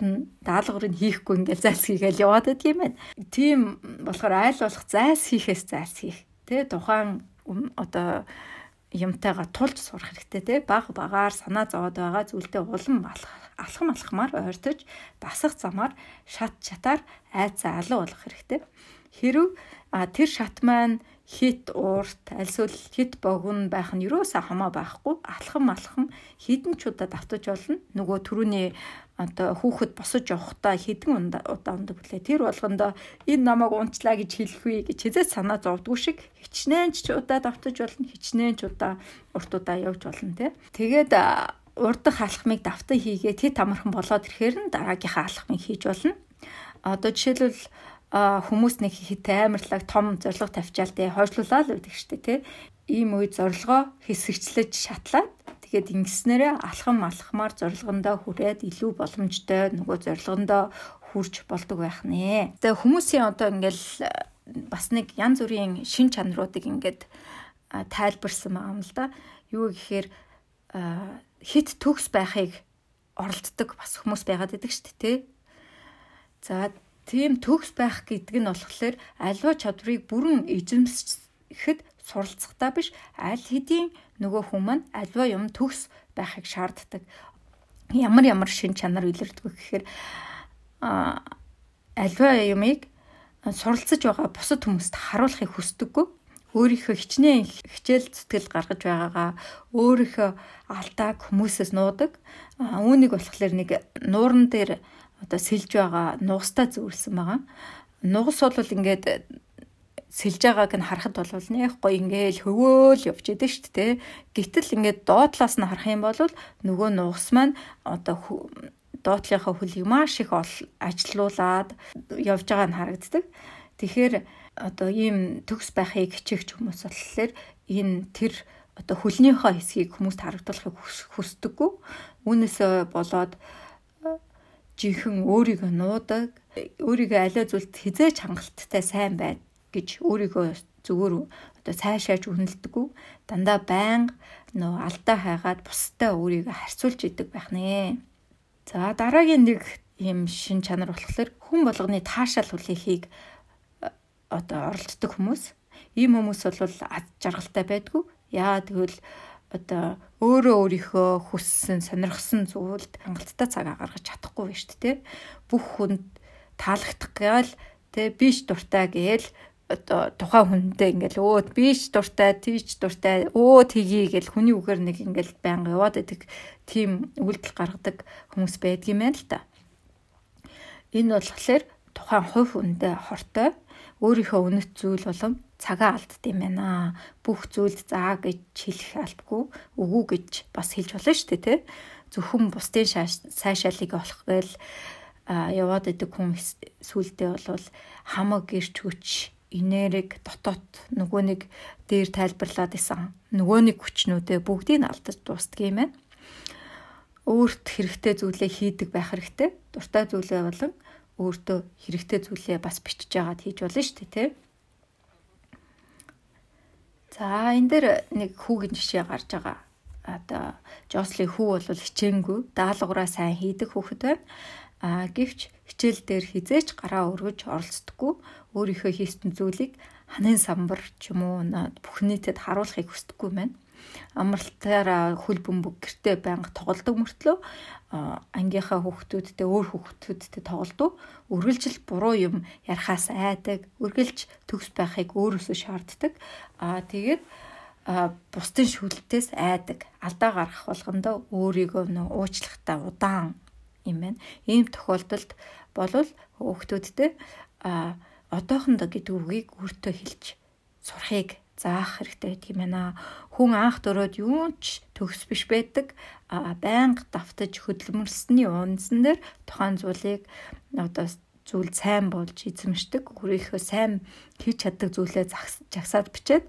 даалгавар даалгаврыг хийхгүй ингээл зайлс хийгээл яваад байдаг юм байна. Тийм болохоор айл болох зайлс хийхээс зайлс хийх. Тэ тухайн одоо юмтайгаа тулж сурах хэрэгтэй те баг багаар санаа зовоод байгаа зүйлдээ улам алхам алхмаар ойртож дасах замаар шат чатаар айцаа алуу болох хэрэгтэй. Хэрв тэр шат маань хит уурт альсвал хит богн байх нь юусаа хамаа байхгүй. Алхам алхам хідэн ч удаа давтаж болно нөгөө түрүүний одоо хүүхэд босож явахдаа хідэн удаа ундаг блэ тэр болгондоо энэ намайг унчлаа гэж хэлэх үе гэж хязээ санаа зовдгүй шиг хичнээн ч удаа давтаж болно хичнээн ч удаа урт удаа явж болно те тэгээд урдах алхмыг давтан хийгээ тэт амархан болоод ирэхээр нь дараагийнхаа алхмыг хийж болно. Одоо жишээлбэл хүмүүс нэг хит амарлаг том зориг тавьчаал тэ хойшлуулаа л үүдэг штэ тий. Ийм үед зорилгоо хэсэгчлэж шатлаад тэгээд ингэснээрээ алхам алхмаар зорилгондоо хүрээд илүү боломжтой нөгөө зорилгондоо хүрч болдог байх нэ. Тэгээ хүмүүсийн одоо ингээл бас нэг янз бүрийн шин чанаруудыг ингээд тайлбарсан юм л да. Юу гэхээр хит төгс байхыг оролддог бас хүмүүс байгаад идэг шүү дээ. За Тийм төгс байх гэдэг нь болохоор альва чадварыг бүрэн эзэмсэхэд суралцахтаа биш аль хэдийн нөгөө хүмүүс альва юм төгс байхыг шаарддаг. Ямар ямар шин чанар илэрдэг гэхээр а альва юмыг суралцж байгаа бусад хүмүүст харуулахыг хүсдэггүй өөрийнхөө хичнээн хичээл зүтгэл гаргаж байгаагаа өөрийнхөө алдааг хүмүүсээс нуудаг. Үүнийг болохоор нэг нууран дээр одоо сэлж байгаа нугастай зүүрлсэн байгаа. Нугас бол ингээд сэлж байгааг нь харахад бол нэх гоё ингээл хөвөөл явж идэг шүү дээ. Гэтэл ингээд доотлоос нь харах юм бол нөгөө нугас маань одоо доотлынхаа хөлийг маш их ажилуулад явж байгаа нь харагддаг. Тэгэхээр одоо ийм төгс байхыг хичээгч хүмүүс болохоор энэ тэр одоо хөлнийхөө хэсгийг хүмүүст харагдуулахыг хүсдэггүй. Үүнээс болоод жинхэнэ өөрийгөө нуудаг, өөрийгөө аливаа зүйлд хизээч хангалттай сайн бай гэж өөрийгөө зүгээр одоо цаашааж үнэлдэггүй. Дандаа байнга нөө алдаа хайгаад бусдаа өөрийгөө харьцуулж идэг байх нэ. За дараагийн нэг юм шин чанар болохоор хүн болгоны таашаал хүлээхийг одоо оролддог хүмүүс. Ийм хүмүүс бол ад жаргалтай байдгүй. Яа тэгвэл одоо өөрөө өөрийнхөө хүссэн сонирхсан зүйлд хангалттай цагаа гаргаж чадахгүй байна шүү дээ. Бүх хүнд таалагдах гээл тэ биш дуртай гээл одоо тухайн хүндээ ингээл өө биш дуртай, тийч дуртай, өө тгий гэл хүний үгээр нэг ингээл байнга яваад идэг тийм үйлдэл гаргадаг хүмүүс байдгийм байна л та. Энэ болохоор тухайн хувь хүндээ хортой өөрийнхөө үнэт зүйл болон цагаа алдд юм байна. Бүх зүйлд заа гэж хэлэх албагүй, үгүй гэж бас хэлж болно шүү дээ, тэ. Зөвхөн бусдын сайшаалыг олох гээл яваад идэг хүн сүулдэ бол хамаг гэрч хүч энерги дотоод нөгөө нэг дээр тайлбарлаад исэн нөгөө нэг хүчнүүдээ бүгдийг нь алдаж дуустдаг юм байна. Өөрт хэрэгтэй зүйлээ хийдэг байх хэрэгтэй. Дуртай зүйлээ болон өөртөө хэрэгтэй зүйлээ бас бичиж агаад хийж болно шүү дээ, тийм За энэ дээр нэг хүүгийн жишээ гарч байгаа. Одоо Жосли хүү бол хичээнгүй даалгавраа сайн хийдэг хүүхэд байна. А гэвч хичээл дээр хизээч гараа өргөж оролцдоггүй өөрийнхөө хийсэн зүйлийг ханын самбар ч юм уу бүх нийтэд харуулахыг хүсдэггүй байна амралтаараа хөл бөмбөг гэртээ байнга тоглодог мөртлөө ангийнхаа хүүхдүүдтэй өөр хүүхдүүдтэй тоглодог. Үргэлжил буруу юм ярахаас айдаг, үргэлж төгс байхыг өөрөөсөө шаарддаг. Аа тэгээд бусдын шүлтээс айдаг. Алдаа гарах болгондоо өөрийгөө нөө уучлахтаа удаан юм байна. Ийм тохиолдолд болвол хүүхдүүдтэй а одоохондоо гэдэг үгийг өөртөө хэлж сурахыг заах хэрэгтэй гэдэг юм байна. Хүн анх дөрөөд юу ч төгс биш байдаг. А байнга давтаж хөдөлмөрсөний унсан дээр тухайн зүйлийг одоо зүйл сайн болж эзэмшдэг. Өөрийнхөө сайн хийж чаддаг зүйлээ жагсаад бичээд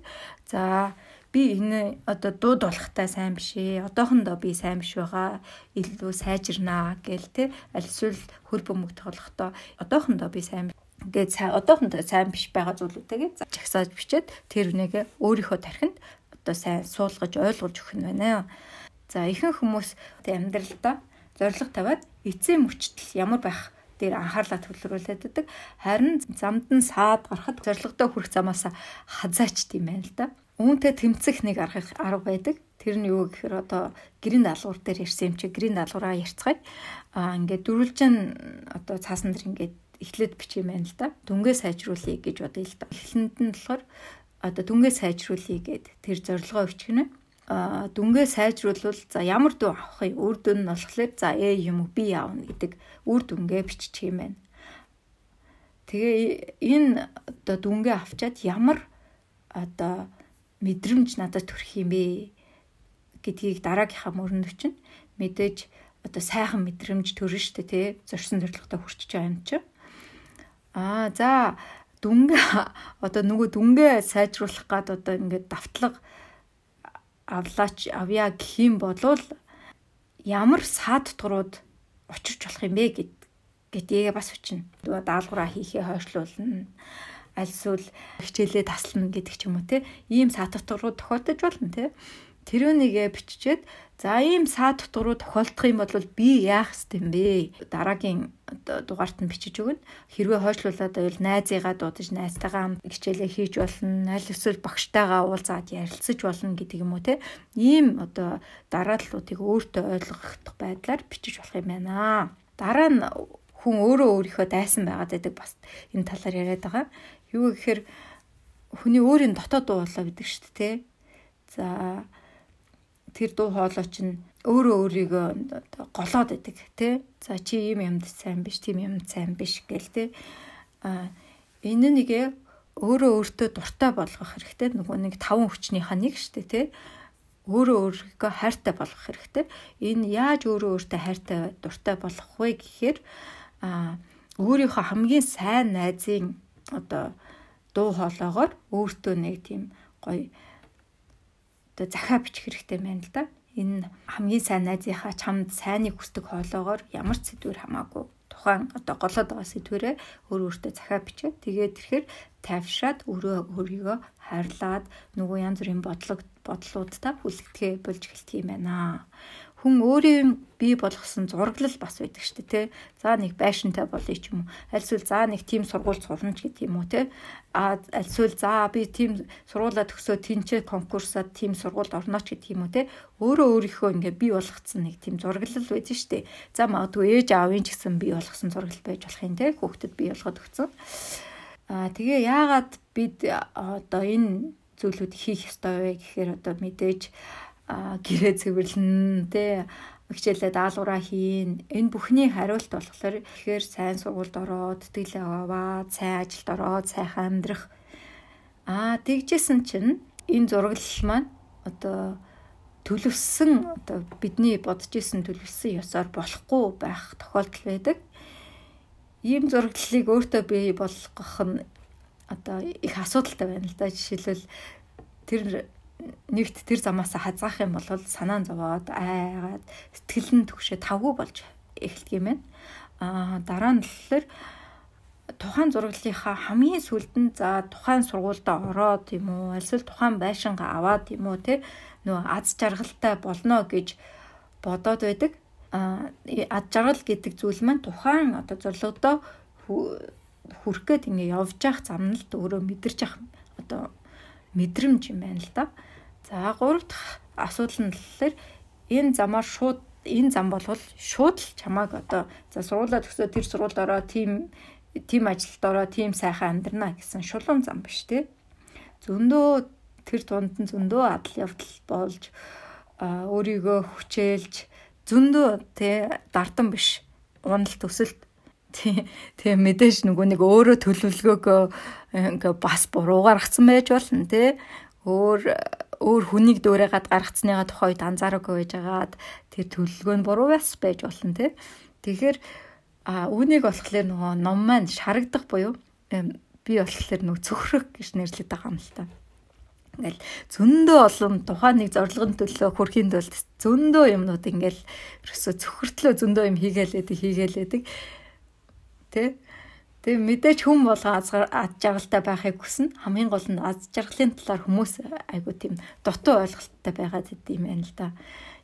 за би энэ одоо дууд болохтай сайн биш ээ. Одоохондоо би сайн биш байгаа. Илүү сайжирнаа гэл те. Аль эсвэл хөл бөмбөг тоглохдоо одоохондоо би сайн ингээд сайн одоохондоо сайн биш байгаа зүйлүүдтэйгээ жагсааж бичээд тэр үнэгээ өөрийнхөө тархинд одоо сайн суулгаж ойлгуулж өгөх нь байна. За ихэнх хүмүүс амьдралдаа зориг тавиад эцсийн мөчтөл ямар байх дээр анхаарлаа төвлөрүүлээд байдаг. Харин замд нь саад гарахад зоригтой хүрэх замаас хазаачд юм байна л да. үүнтэй тэмцэх нэг арга арга байдаг. Тэр нь юу гэхээр одоо гэрийн даалгавар дээр ирсэн юм чи гэрийн даалгавраа ярьцгаая. Аа ингээд дөрвөлжин одоо цаасан дээр ингээд эхлээд бичих юм байна л да. Дүнгээ сайжруулъя гэж бодъё л да. Эхлэнд нь болохоор одоо дүнгээ сайжруулъя гэд тэр зорилгоо өчгөнө. Аа дүнгээ сайжруулвал за ямар дүү авах юм? Үр дүн нь болохоор за ээ юм уу би явна гэдэг үр дүнгээ бичих юм байна. Тэгээ энэ одоо дүнгээ авчаад ямар одоо мэдрэмж надад төрөх юм бэ гэдгийг дараагийнхаа мөрөнд чинь мэдээж одоо сайхан мэдрэмж төрнө штэ тий зорьсон зорилготой хүрчиж байгаа юм чи. Аа за дүнгээ одоо нөгөө дүнгээ сайжруулах гад одоо ингээд давтлага авлаач авья гэх юм болвол ямар саад турууд учирч болох юм бэ гэд гэдгийг бас өчнө. Тэгээ даалгавраа хийхээ хойшлуулна. Альсвал хичээлээ таслана гэдэг ч юм уу те. Ийм саад турууд тохиолдож болно те. Тэрүүнийгээ биччихэд за ийм саад дутгруу тохиолдох юм бол би яах юм бэ? Дараагийн дугаарт нь бичиж өгнө. Хэрвээ хойшлуулаад байвал найзыгаа дуудаж найзтайгаа хичээлээ хийж болно. Аль эсвэл багштайгаа уулзаад ярилцаж болно гэдэг юм уу те. Ийм одоо дарааллуудыг өөртөө ойлгох байдлаар бичиж болох юм байна. Дараа нь хүн өөрөө өөрийнхөө дайсан байгаад байдаг бас энэ талаар яриад байгаа. Юу гэхээр хүний өөрийн дотоод дуу болоо гэдэг шүү дээ. За тэр дуу хоолой чинь өөрөө өөрийгөө голоод байдаг тий. За чи ийм юмд сайн биш, тийм юмд сайн биш гэл тий. А энэ нэгэ өөрөө өөртөө дуртай болгох хэрэгтэй. Нөгөө нэг таван хүчнийхаа нэг штэ тий. Өөрөө өөрийгөө хайртай болгох хэрэгтэй. Энэ яаж өөрөө өөртөө хайртай дуртай болгох вэ гэхээр а өөрийнхөө хамгийн сайн найзын одоо дуу хоолоогоор өөртөө нэг тийм гоё одоо захаа бичих хэрэгтэй байна л да. Энэ хамгийн сайн найзынхаа чамд сайныг хүсдэг хоолоогоор ямар ч сэдвэр хамаагүй тухайн одоо голоод байгаа сэдвэрээ өөр өөртөө захаа бичээ. Тэгээд тэрхээр тайвшраад өөрөө өөрийгөө хайрлаад нөгөө янз бүрийн бодлого бодлуудтай хүлэгдэхээ болж эхэлт юм байна хүн өөрийн бий болгосон зураглал бас байдаг шүү дээ тий. За нэг байшинтай болъё ч юм уу. Альсвал за нэг тим сургууль сурна ч гэдэг юм уу тий. А альсвал за би тим сургуулаа төгсөө тэнцээ конкурсаад тим сургуульд орно ч гэдэг юм уу тий. Өөрөө өөрийнхөө ингээ бий болгоцсон нэг тим зураглал байдаг шүү дээ. За магадгүй ээж аавын ч гэсэн бий болгосон зураглал байж болох юм тий. Хүүхдэд бий болгоод өгсөн. А тэгээ яагаад бид одоо энэ зүйлүүд хийх ёстой вэ гэхээр одоо мэдээж гэрээ цэвэрлэн тэ хичээлээ даалгавраа хийн. Энэ бүхний хариулт болохоор тэгэхээр сайн сургуульд ороод, тэтгэлээ аваад, сайн ажилд ороод, сайхан амьдрах. Аа тэгжсэн чинь энэ зураглал маань одоо төлөвсөн одоо бидний бодож исэн төлөвсөн ёсоор болохгүй байх тохиолдол байдаг. Ийм зураглалыг өөртөө бий болгох нь одоо их асуудалтай байна л да. Жишээлбэл тэр нэгт тэр замаас хазгаах юм бол санаа зовоод айгаад сэтгэл нь төгшөө тавгүй болж эхэлдэг юм байна. Аа дараа нь болохоор тухайн зураглалынхаа хамгийн сүлд нь за тухайн сургуультай ороод юм уу альсвал тухайн байшингаа аваад юм уу те нөө аз жаргалтай болно гэж бодоод байдаг. А аз жаргал гэдэг зүйл маань тухайн одоо зорилгодоо хүрх гээд ингээ явж явах замналд өөрөө мэдэрч явах одоо мэдрэмж юм байна л да. За гурав дахь асуудал нь болохоор энэ замаар шууд энэ зам болвол шууд л чамааг одоо за сургуулаа төгсөө тэр сургуульд ороо тийм тийм ажилд ороо тийм сайхан амьдрна гэсэн шулуун зам биш те. Зөндөө тэр тунд нь зөндөө адал явдал болж өөрийгөө хүчээлж зөндөө те дардан биш. Уналт төсөлт. Тий мэдээж нөгөө нэг өөрөө төлөвлөгөөгөө ингээ бас буруугаар гацсан байж болно тий өөр өөр хүнийг дөөрэгээд гаргацсныгаа тухайд анзаараагүй байжгаад тэр төлөвлөгөө нь буруу бас байж болно тий. Тэгэхээр а үүнийг болохоор нөгөө ном маань шарагдах буюу би болохоор нөгөө цөхрөх гэж нэрлэдэг байгаа юм л та. Ингээл зөндөө олон тухайн нэг зорилгын төлөө хөрхийн тулд зөндөө юмнууд ингээл ерөөсө цөхөртлөө зөндөө юм хийгээлээдэг хийгээлээдэг. Тэ? Тэгээ мэдээж хүм болго аз жаргалтай байхыг хүснэ. Хамгийн гол нь аз жаргалын талаар хүмүүс айгу тийм дутуу ойлголттой байгаад идэм юм л да.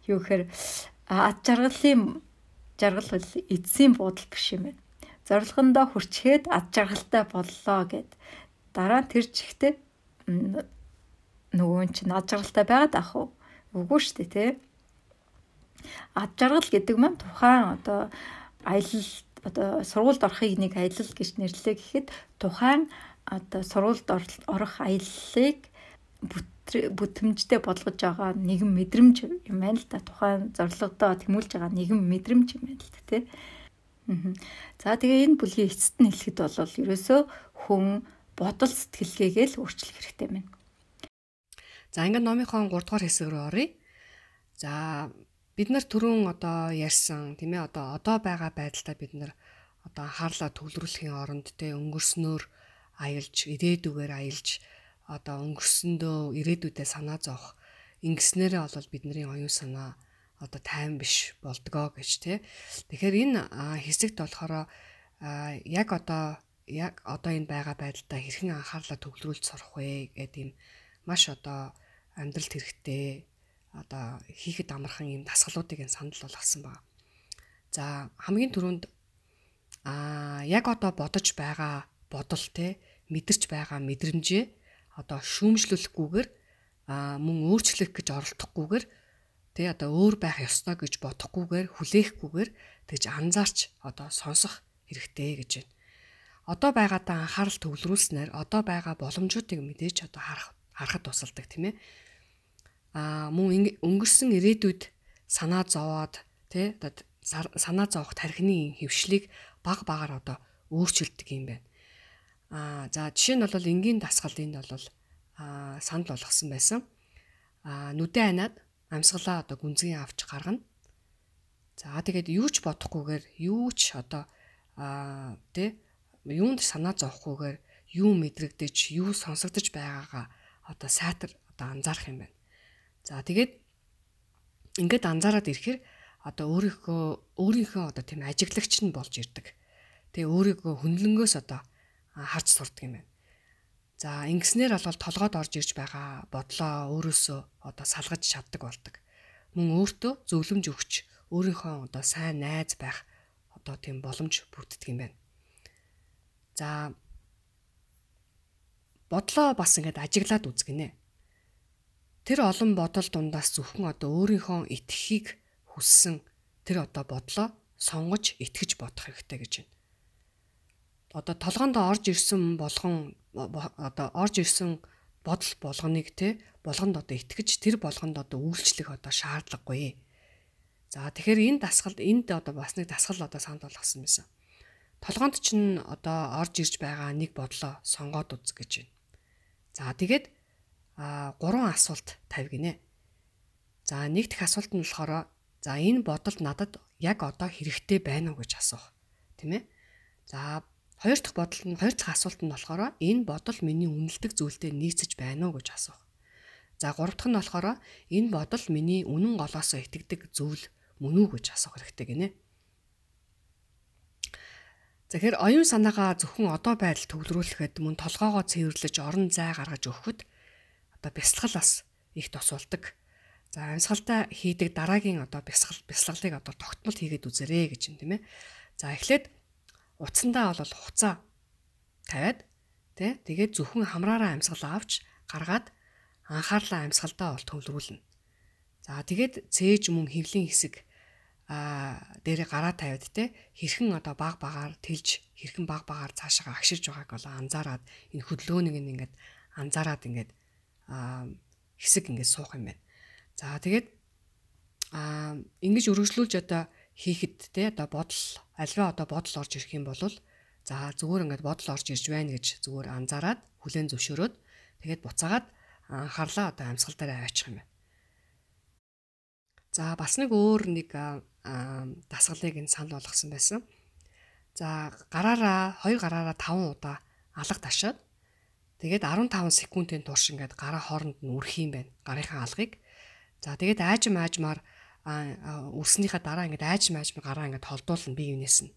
Юу гэхээр аз жаргалын жаргал бол эцсийн буудал биш юм байна. Зорилгондоо хүрчээд аз жаргалтай боллоо гэд дараа тэр чихтэй нөгөө чинь ад жаргалтай байгаад ах уу? Үгүй шүү дээ, тий. Ад жаргал гэдэг маань тухайн одоо аялал одоо сургуульд орохыг нэг аялал гэж нэрлэе гэхэд тухайн одоо сургуульд орох аяллыг бүтэмжтэй болгож байгаа нэгэн мэдрэмж юм байна л да тухайн зорилгодоо тэмүүлж байгаа нэгэн мэдрэмж юм байна л да тий. За тэгээ энэ бүлгийн эцэст нь хэлэхэд бол ерөөсөө хүн бодол сэтгэлгээгээ л өөрчлөх хэрэгтэй байна. За ингээд номынхон 3 дугаар хэсэг рүү оръё. За бид нар түрүүн одоо ярьсан тийм ээ одоо одоо байгаа байдалтай бид нар одоо анхаарлаа төвлөрүүлэхийн оронд те өнгөрснөөр аялж ирээдүгээр аялж одоо өнгөрсөндөө ирээдүйдээ санаа зовох ингэснээрээ бол бидний оюун санаа одоо тайван биш болдгоо гэж тий. Тэгэхээр энэ хэсэгт болохоор яг одоо яг одоо энэ байгаа байдалтай хэрхэн анхаарлаа төвлөрүүлж сурах вэ гэдэг юм маш одоо амьдралд хэрэгтэй одоо хийхэд амархан юм дасгалуудыг санал болгосон байна. За хамгийн түрүүнд а яг одоо бодож байгаа бодол те мэдэрч байгаа мэдрэмжээ одоо шүүмжлүүлэхгүйгээр а мөн өөрчлөх гэж оролдохгүйгээр тий одоо өөр байх ёстой гэж бодохгүйгээр хүлээхгүйгээр тэгж анзаарч одоо сонсох хэрэгтэй гэж байна. Одоо байгаадаа анхаарал төвлөрүүлснээр одоо байгаа боломжуудыг мэдээж одоо харах харахад тусалдаг тийм ээ. Аа мөн өнгөрсөн ирээдүйд санаа зовоод тий одоо санаа зовох тархины хөвшлийг баг багаар одоо өөрчилдөг юм байна. Аа за жишээ нь бол энгийн дасгал энд бол аа санал болгосон байсан. Аа нүдэ анаад амьсгалаа одоо гүнзгий авч гаргана. За тэгээд юу ч бодохгүйгээр юу ч одоо аа тэ юунд санаа зовхгүйгээр юу мэдрэгдэж юу сонсогдож байгаагаа одоо сайтар одоо анзаарах юм байна. За тэгээд ингээд анзаараад ирэхээр одоо өөрийнхөө өөрийнхөө одоо тийм ажиглагч нь болж ирдэг. Тэгээ өөрийгөө хүнлэнгөөс одоо харж сурдаг юм байна. За ингэснээр бол толгойд орж ирж байгаа бодлоо өөрөөсөө одоо салгаж чаддаг болдог. Мөн өөртөө зөвлөмж өгч өөрийнхөө одоо сайн найз байх одоо тийм боломж бүрддэг юм байна. За бодлоо бас ингээд ажиглаад үзгэнэ. Тэр олон бодол дундаас зөвхөн одоо өөрийнхөө итгэхийг хүссэн тэр одоо бодлоо сонгож итгэж бодох хэрэгтэй гэж байна одоо толгоонд орж ирсэн болгон одоо орж ирсэн бодол болгоныг те болгонд одоо итгэж тэр болгонд одоо үйлчлэх одоо шаардлагагүй. За тэгэхээр энэ дасгал энд одоо бас нэг дасгал одоо санд болгосон байсан. Толгоонд чинь одоо орж ирж байгаа нэг бодлоо сонгоод үз гэж байна. За тэгээд а гурван асуулт тавь гинэ. За нэг дэх асуулт нь болохоор за энэ бодол надад яг одоо хэрэгтэй байна уу гэж асуух. Тэ мэ? За Хоёр дахь бодол нь хоёр дахь асуулт нь болохоор энэ бодол миний үнэлдэг зүйлтэй нийцэж байна уу гэж асуух. За гурав дахь нь болохоор энэ бодол миний үнэн голоосоо итгэдэг зүйл мөн үү гэж асуух хэрэгтэй гинэ. Тэгэхээр оюун санаагаа зөвхөн одоо байдал төвлөрүүлэхэд мөн толгоогоо цэвэрлэж орон зай гаргаж өгөхөд одоо бясалгал бас их тусалдаг. За амьсгалтай хийдэг дараагийн одоо бясгал бясалгалыг одоо тогтмол хийгээд үзээрэй гэж юм тийм ээ. За эхлээд утсандаа бол хуцаа тавиад тий тэгээд зөвхөн хамраараа амьсгал авч гаргаад анхаарлаа амьсгалдаа бол төвлөрүүлнэ. За тэгээд цээж мөн хөвлийн хэсэг а дээр гараа тавиад те хэрхэн одоо баг багаар тэлж хэрхэн баг багаар цаашаа агширж байгааг бол анзаараад энэ хөдөлгөөнийг ингээд анзаараад ингээд хэсэг ингээд суух юм байна. За тэгээд а ингэж өргөжлүүлж одоо хийхэд те одоо бодол альва одоо бодол орж ирэх юм бол за зүгээр ингээд бодол орж ирж байна гэж зүгээр анзаараад хүлэн зөвшөөрөөд тэгээд буцаагаад анхаарлаа одоо амьсгал дээр аваачих юм байна. За бас нэг өөр нэг дасгалыг энэ санал болгосон байсан. За гараараа хоёр гараараа 5 удаа алга ташаад тэгээд 15 секундын турш ингээд гараа хооронд нь үрэх юм байна. Гарынхаа алгыг. За тэгээд аажим аажмаар үлснийхаа дараа ингээд айж мааж гараа ингээд холдуулна бие юунаас нь.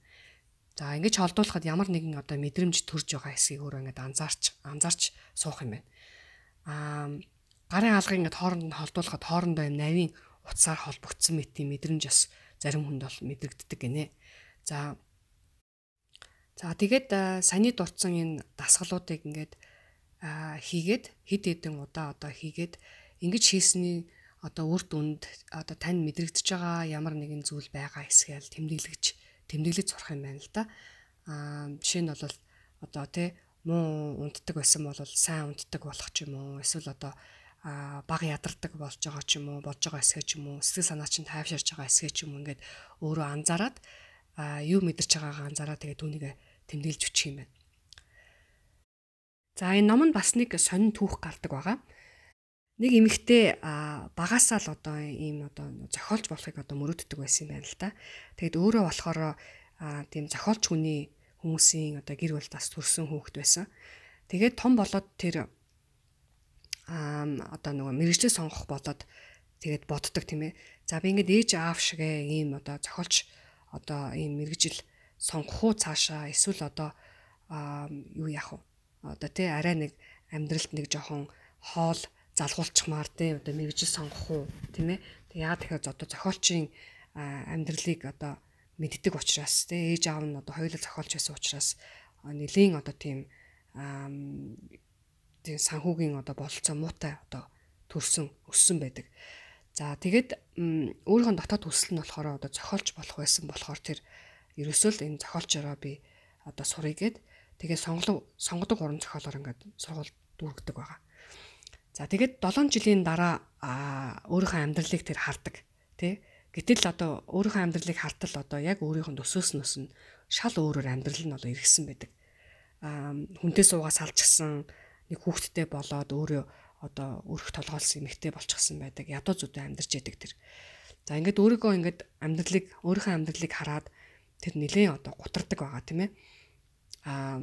За ингэж холдуулахад ямар нэгэн одоо мэдрэмж төрж байгаа хэсгийг өөрөө ингээд анзаарч анзаарч суух юм байна. Аа гарын алгыг ингээд хооронд нь холдуулахад хоорондоо юм навийн утсаар холбогдсон мэт тийм мэдрэмж бас зарим хүнд бол мэдрэгддэг гинэ. За За тэгээд саяны дурдсан энэ дасгалуудыг ингээд хийгээд хэд хэдэн удаа одоо хийгээд ингэж хийсний одоо үр дүнд одоо тань мэдрэгдэж байгаа ямар нэгэн зүйл байгаа эсгээл тэмдэглэж тэмдэглэж сурах юм байна л да. Аа жишээ нь бол одоо тий муу унтдаг байсан бол сайн унтдаг болох ч юм уу эсвэл одоо баг ядардаг болж байгаа ч юм уу болж байгаа эсгээ ч юм уу сэтгэл санаа чинь тайвширч байгаа эсгээ ч юм уу ингээд өөрөө анзаараад юу мэдэрч байгаагаа анзаараад тэгээ түүнийг тэмдэглэж өчих юм байна. За энэ номонд бас нэг сонин түүх гардаг байгаа. Нэг эмэгтэй багасаа л одоо ийм одоо зохиолч болохыг одоо мөрөөддөг байсан юм байна л да. Тэгэд өөрөө болохоор тийм зохиолч хүний хүмүүсийн одоо гэр бүл тас төрсэн хүүхэд байсан. Тэгээд том болоод тэр аа одоо нөгөө мэрэгчлээ сонгох болоод тэгээд боддог тийм ээ. За би ингээд ээж аав шиг ийм одоо зохиолч одоо ийм мэрэгжил сонгох уу цаашаа эсвэл одоо юу яах вэ? Одоо тий арай нэг амьдралд нэг жоохон хоол залгуулчихмаар тий одоо мэрэгжил сонгох уу тийм ээ. Яагаад тэгэхээр одоо зохиолчийн амьдралыг одоо мэддэг учраас тий ээж аав нь одоо хоёулаа зохиолч байсан учраас нэлийн одоо тийм тийм санхүүгийн одоо бололцоо муутай одоо төрсөн өссөн байдаг. За тэгээд өөрийнхөө дотоод хүсэл нь болохоор одоо зохиолч болох байсан болохоор тэр ерөөсөө л энэ зохиолчороо би одоо сурыг гээд тэгээ сонголоо сонгодог уран зохиолоор ингээд сургууль дүүргдэг байгаа. За тэгээд 7 жилийн дараа өөрийнхөө амьдралыг тэр хардаг тий. Гэтэл одоо өөрийнхөө амьдралыг хартал одоо яг өөрийнхөө өсөөснөөс нь шал өөрөөр амьдрал нь одоо иргэсэн байдаг. Аа хүнтэй суугаа салчихсан нэг хүүхэдтэй болоод өөрөө одоо өрх толгойлсон эмэгтэй болчихсон байдаг. Ядуу зүдэ амьдарч яадаг тэр. За ингээд өөрийгөө ингээд амьдралыг өөрийнхөө амьдралыг хараад тэр нэлээд одоо гутардаг байгаа тийм ээ. Аа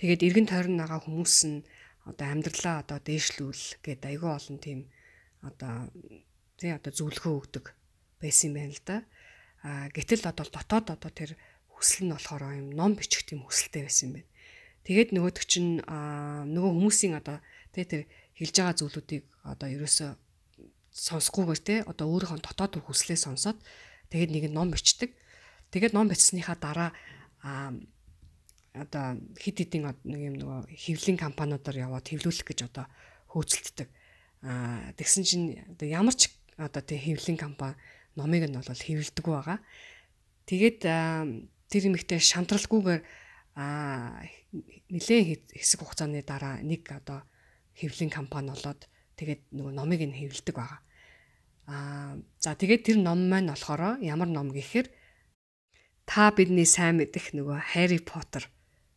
тэгээд эргэн тойрон байгаа хүмүүс нь одоо амьдралаа одоо дээшлүүл гэдэг айгүй олон тийм одоо тий одоо зөвлөгөө өгдөг байсан юм байна л да. А гэтэл одоо дотоод одоо тэр хүсэл нь болохоор юм ном бичих тийм хүсэлтэй байсан юм байна. Тэгээд нөгөөдөг чинь нөгөө хүмүүсийн одоо тий тэр хэлж байгаа зүйлүүдийг одоо ерөөсөө сонсохгүйгээр тий одоо өөрийнхөө дотоод хүслээ сонсоод тэгээд нэг ном бичдэг. Тэгээд ном бичснийхаа дараа одоо хид хидийн нэг юм нөгөө хэвлэлийн компаниудаар яваад хэвлүүлэх гэж одоо хөөцөлддөг. Аа тэгсэн чинь одоо ямар ч одоо тэг хэвлэлийн компани номыг нь бол хэвлдэг байгаа. Тэгээд тэр эмэгтэй шантралгүйгээр нэлээд хэсэг хугацааны дараа нэг одоо хэвлэлийн компани болоод тэгээд нөгөө номыг нь хэвлдэг байгаа. Аа за тэгээд тэр ном маань болохоор ямар ном гэхээр та бидний сайн мэдих нөгөө Harry Potter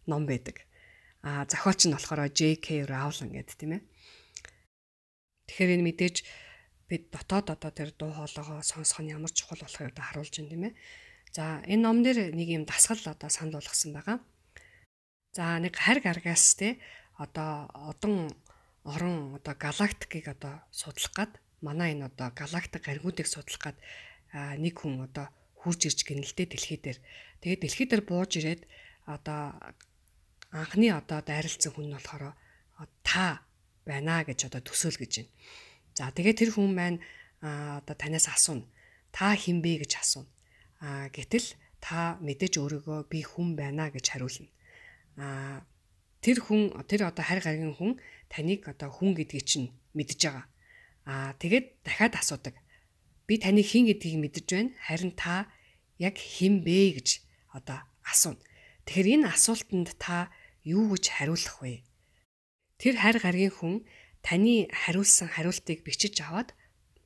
ном байдаг. А зохиолч нь болохоор J.K. Rowling гэдэг тийм ээ. Тэгэхээр энэ мэдээж бид дотоод одоо тэр дуу хоолойгоо сонсох нь ямар чухал болохыг одоо харуулж байна тийм ээ. За энэ ном дээр нэг юм дасгал одоо санал болгосон байгаа. За нэг харь гаргаас те одоо одон орон одоо галактикийг одоо судлах гад манай энэ одоо галактик гаригуудыг судлах гад нэг хүн одоо хурж ирж гинэлтэй дэлхий дээр. Тэгээд дэлхий дээр бууж ирээд одоо анхны одоо дайралцсан хүн нь болохоор та байна гэж одоо төсөөл гэж байна. За тэгээд тэр хүн маань одоо танаас асууна. Та хэн бэ гэж асууна. А гэтэл та мэдээж өөрийгөө би хүн байна гэж хариулна. А тэр хүн тэр одоо харь гаргийн хүн таныг одоо хүн гэдгийг чинь мэдж байгаа. А тэгээд дахиад асуудаг. Би таны хэн гэдгийг мэдэж байна. Харин та яг хэн бэ гэж одоо асууна. Тэгэхээр энэ асуултанд та юу гэж хариулах вэ? Тэр харь гаргийн хүн таны хариулсан хариултыг бичиж аваад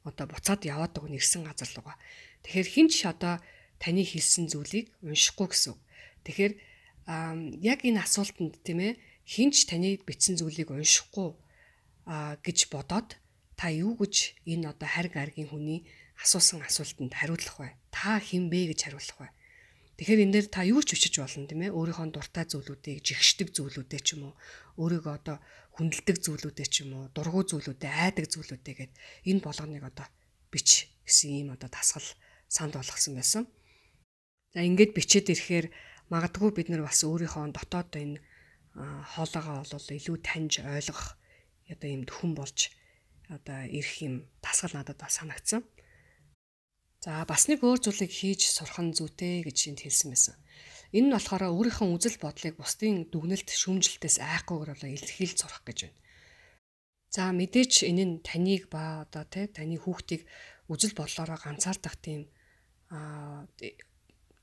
одоо буцаад яваад байгаа нэрсэн газар руугаа. Тэгэхээр хинч одоо таны хэлсэн зүйлийг уншихгүй гэсэн. Тэгэхээр яг энэ асуултанд тийм ээ хинч таны бичсэн зүйлийг уншихгүй гэж бодоод та юу гэж энэ одоо харь гаргийн хүний асуусан асуултанд хариулах вэ? Та хэн бэ гэж хариулах вэ? Тэгэхээр энэ дээр та юу ч бичиж болно тийм ээ. Өөрийнхөө дуртай зүйлүүдийг жигшдэг зүйлүүдээ ч юм уу, өөрийгөө одоо хүндэлдэг зүйлүүдээ ч юм уу, дургу зүйлүүдээ, айдаг зүйлүүдээ гэд энэ болгоныг одоо бич гэсэн ийм одоо тасгал санд болгосон байсан. За ингээд бичээд ирэхээр магадгүй бид нар бас өөрийнхөө дотоод энэ хоолоогоо бол илүү таньж ойлгох одоо ийм хүн болж одоо ирэх юм тасгал надад бас санагдсан. За бас нэг өөр зүйлийг хийж сурах нь зүйтэй гэж энд хэлсэн байсан. Энэ нь болохоор өөрийнхөө үзэл бодлыг бусдын дүгнэлт шүүмжлэлтээс айхгүйгээр болоо илэрхийлж сурах гэж байна. За мэдээч энэ нь таныг ба одоо тий таны хүүхдийг үзэл бодлороо ганцаардах тийм аа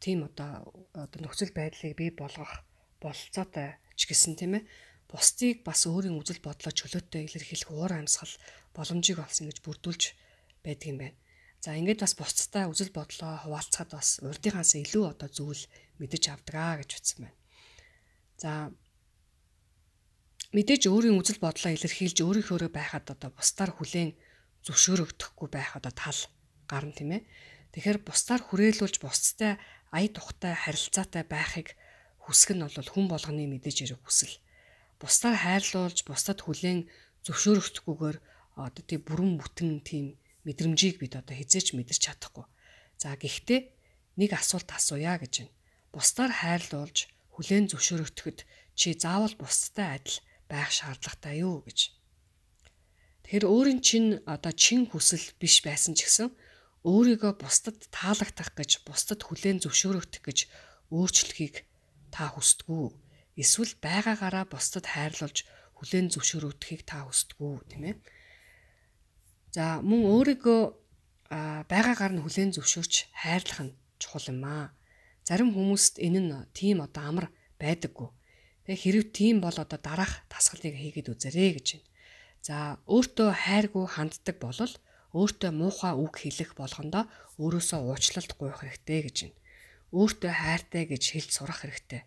тийм одоо одоо нөхцөл байдлыг бий болгох болцоотой ч гэсэн тийм ээ бусдыг бас өөрийн үзэл бодлоо чөлөөтэй илэрхийлэх уур амьсгал боломжийг олсон гэж бүрдүүлж байдаг юм байна. За ингээд бас бусдтай үзэл бодлоо хуваалцахад бас урдынхаас илүү одоо зүйл мэдэж авдаг гэж утсан байна. За мэдээж өөрийн үзэл бодлоо илэрхийлж өөрийнхөөрөө байхад одоо бусдаар хүлээн зөвшөөрөгдөхгүй байх одоо тал гарна тийм ээ. Тэгэхээр бусдаар хүрээлүүлж бусдтай ая тухтай харилцаатай байхыг хүсэх нь бол хүн болгоны мэдээж хэрэг хүсэл. Бусдаар хайрлуулж бусдад хүлээн зөвшөөрөгдөхгүйгээр одоо тийм бүрэн бүтэн тийм мэдрэмжийг бид одоо хизээч мэдэрч чадахгүй. За гэхдээ нэг асуулт асууя гэж байна. Бусдаар хайрлуулж хүлээн зөвшөөрөгдөхөд чи заавал бусдтай адил байх шаардлагатай юу гэж. Тэгэхээр өөрийн чинь одоо чин хүсэл биш байсан ч гэсэн өөрийгөө бусдад таалагдах гэж, бусдад хүлээн зөвшөөрөгдөх гэж өөрчлөхийг та хүсдэггүй. Эсвэл байгаагаараа бусдад хайрлуулж хүлээн зөвшөөрөгдөхийг та хүсдэггүй, тийм ээ. За мөн өөрийгөө байгаагаар нь хүлээн зөвшөөрч хайрлах нь чухал юм аа. Зарим хүмүүст энэ нь тийм одоо амар байдаггүй. Тэгээ хэрэг тийм бол одоо дараах тасгалыг хийгээд үзээрэй гэж байна. За өөртөө хайргүй ханддаг болол өөртөө муухай үг хэлэх болгондоо өөрөөсөө уучлалт гуйх хэрэгтэй гэж байна. Өөртөө хайртай гэж хэлж сурах хэрэгтэй.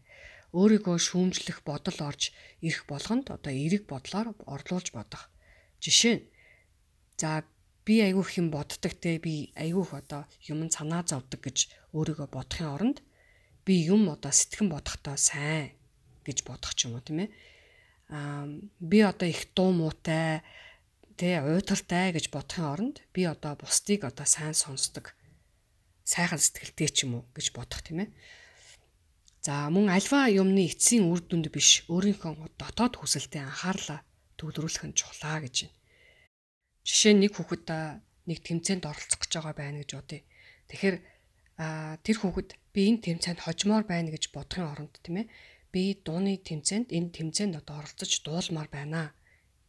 Өөрийгөө шүүмжлэх бодол орж ирэх болгонд одоо эерэг бодлоор орлуулж бодох. Жишээ нь За би айгүй их юм боддог те би айгүй их одоо юм санаа зовдөг гэж өөрийгөө бодохын оронд би юм одоо сэтгэн бодохдоо сайн гэж бодох ч юм уу тийм ээ. Аа би одоо их дуу муутай тэ уйтартай гэж бодохын оронд би одоо бусдыг одоо сайн сонсдог сайхан сэтгэлтэй ч юм уу гэж бодох тийм ээ. За мөн альва юмны эцсийн үр дүнд биш өөрийнхөө дотоод хүсэлтэд анхаарлаа төвлөрүүлэх нь чухлаа гэж байна Жишээ нь нэг хүүхэд нэг тэмцээнд оролцох гэж байгаа байна гэж бодъё. Тэгэхээр тэр хүүхэд би энэ тэмцээнд хожмоор байна гэж бодохын оронд тийм ээ би дууны тэмцээнд энэ тэмцээнд одоо оролцож дуулмаар байна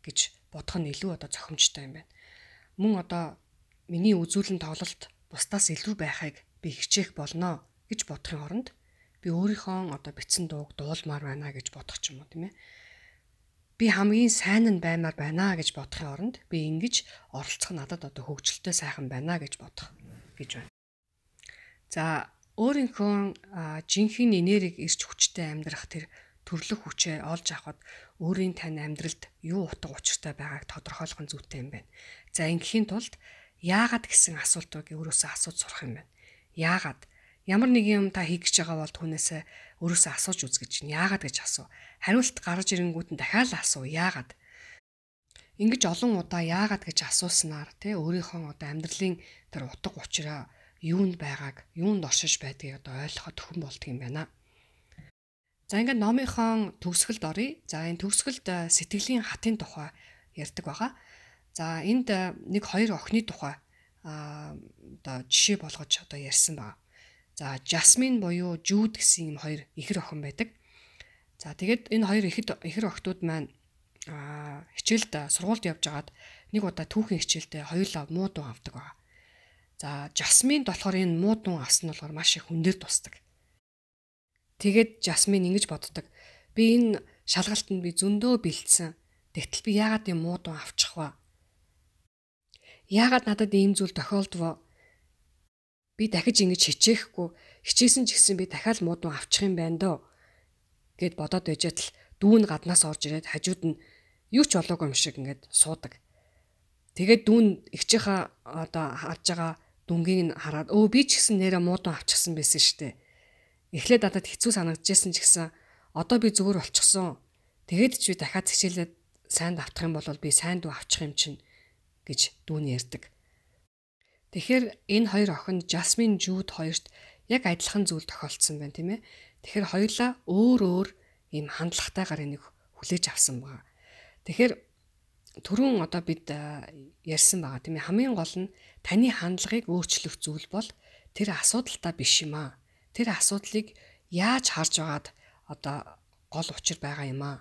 гэж бодох нь илүү одоо зохимжтой юм байна. Мөн одоо миний үзүүлэн тоглолт бусдаас илүү байхыг би хичээх болно гэж бодохын оронд би өөрийнхөө одоо бичсэн дууг дуулмаар байна гэж бодох ч юм уу тийм ээ би хамгийн сайн нь баймаар байна гэж бодохын оронд би ингэж оролцох надад одоо хөвгчлөлтэй сайхан байна гэж бодох гэж байна. За өөрийнхөө жинхэнэ энергийг ирч хүчтэй амьдрах тэр төрлөх хүчээ олж авахд өөрийн тань амьдралд юу утга учиртай байгааг тодорхойлох нь зүйтэй юм байна. За ингэхийн тулд яагаад гэсэн асуултыг өөрөөсөө асууж сурах юм байна. Яагаад? Ямар нэг юм та хийх гэж байгаа бол түүнээсээ өөрөөсөө асууж үз гэж яагаад гэж асуу. Хариулт гарч ирэнгүүт нь дахиад асуу. Яагаад? Ингиж олон удаа яагаад гэж асууснаар тий өөрийнхөө одоо амьдралын тэр утга учираа юунд байгааг, юунд оршиж байдгийг одоо ойлгоход төхөн болдго юм байна. За ингээд номынхон төгсгөлд оръё. За энэ төгсгөлд э, сэтгэлийн хатын тухай ярьдаг байгаа. За энд э, нэг хоёр охины тухай а одоо жишээ болгож одоо ярьсан байна. За Жасмин буюу Жүүд гэсэн юм хоёр ихэр охин байдаг. За тэгээд энэ хоёр ихэд ихэр охтууд маань аа хичээлд сургуульд явж агаад нэг удаа түүхэн хичээлдээ хоёулаа муу дуу авдаг байгаа. За Жасминд болохоор энэ муу дуу авсан нь болохоор маш их хүндээр тусдаг. Тэгээд Жасмин ингэж боддог. Би энэ шалгалтанд би зөндөө бэлдсэн. Тэгтэл би яагаад юм муу дуу авчих вэ? Яагаад надад ийм зүйл тохиолдвоо? Би дахиж ингэж хичээхгүй хичээсэн ч гэсэн би дахиад муудун авчих юм байна дөө гэд бодоод байжгаад л дүүн гаднаас орж ирээд хажууд нь юу ч болоогүй юм шиг ингээд суудаг. Тэгээд дүүн ихчийнхаа одоо харж байгаа дүнгийг нь хараад өө би ч гэсэн нэрэ муудун авчихсан байсан штэ. Эхлээд надад хэцүү санагдажсэн ч гэсэн одоо би зүгээр болчихсон. Тэгээд ч би дахиад хичээлээд сайн давтах юм бол би сайн дүү авчих юм чинь гэж дүүн ярьдаг. Тэгэхээр энэ хоёр охин Жасмин Жууд хоёрт яг адилхан зүйл тохиолдсон байна тийм ээ. Тэгэхээр хоёулаа өөр өөр ийм хандлагатайгаар энийг хүлээж авсан байгаа. Тэгэхээр түрүүн одоо бид ярьсан байгаа тийм ээ. Хамгийн гол нь таны хандлагыг өөрчлөх зүйл бол тэр асуудалтай биш юм аа. Тэр асуудлыг яаж харж байгаад одоо гол учир байгаа юм аа.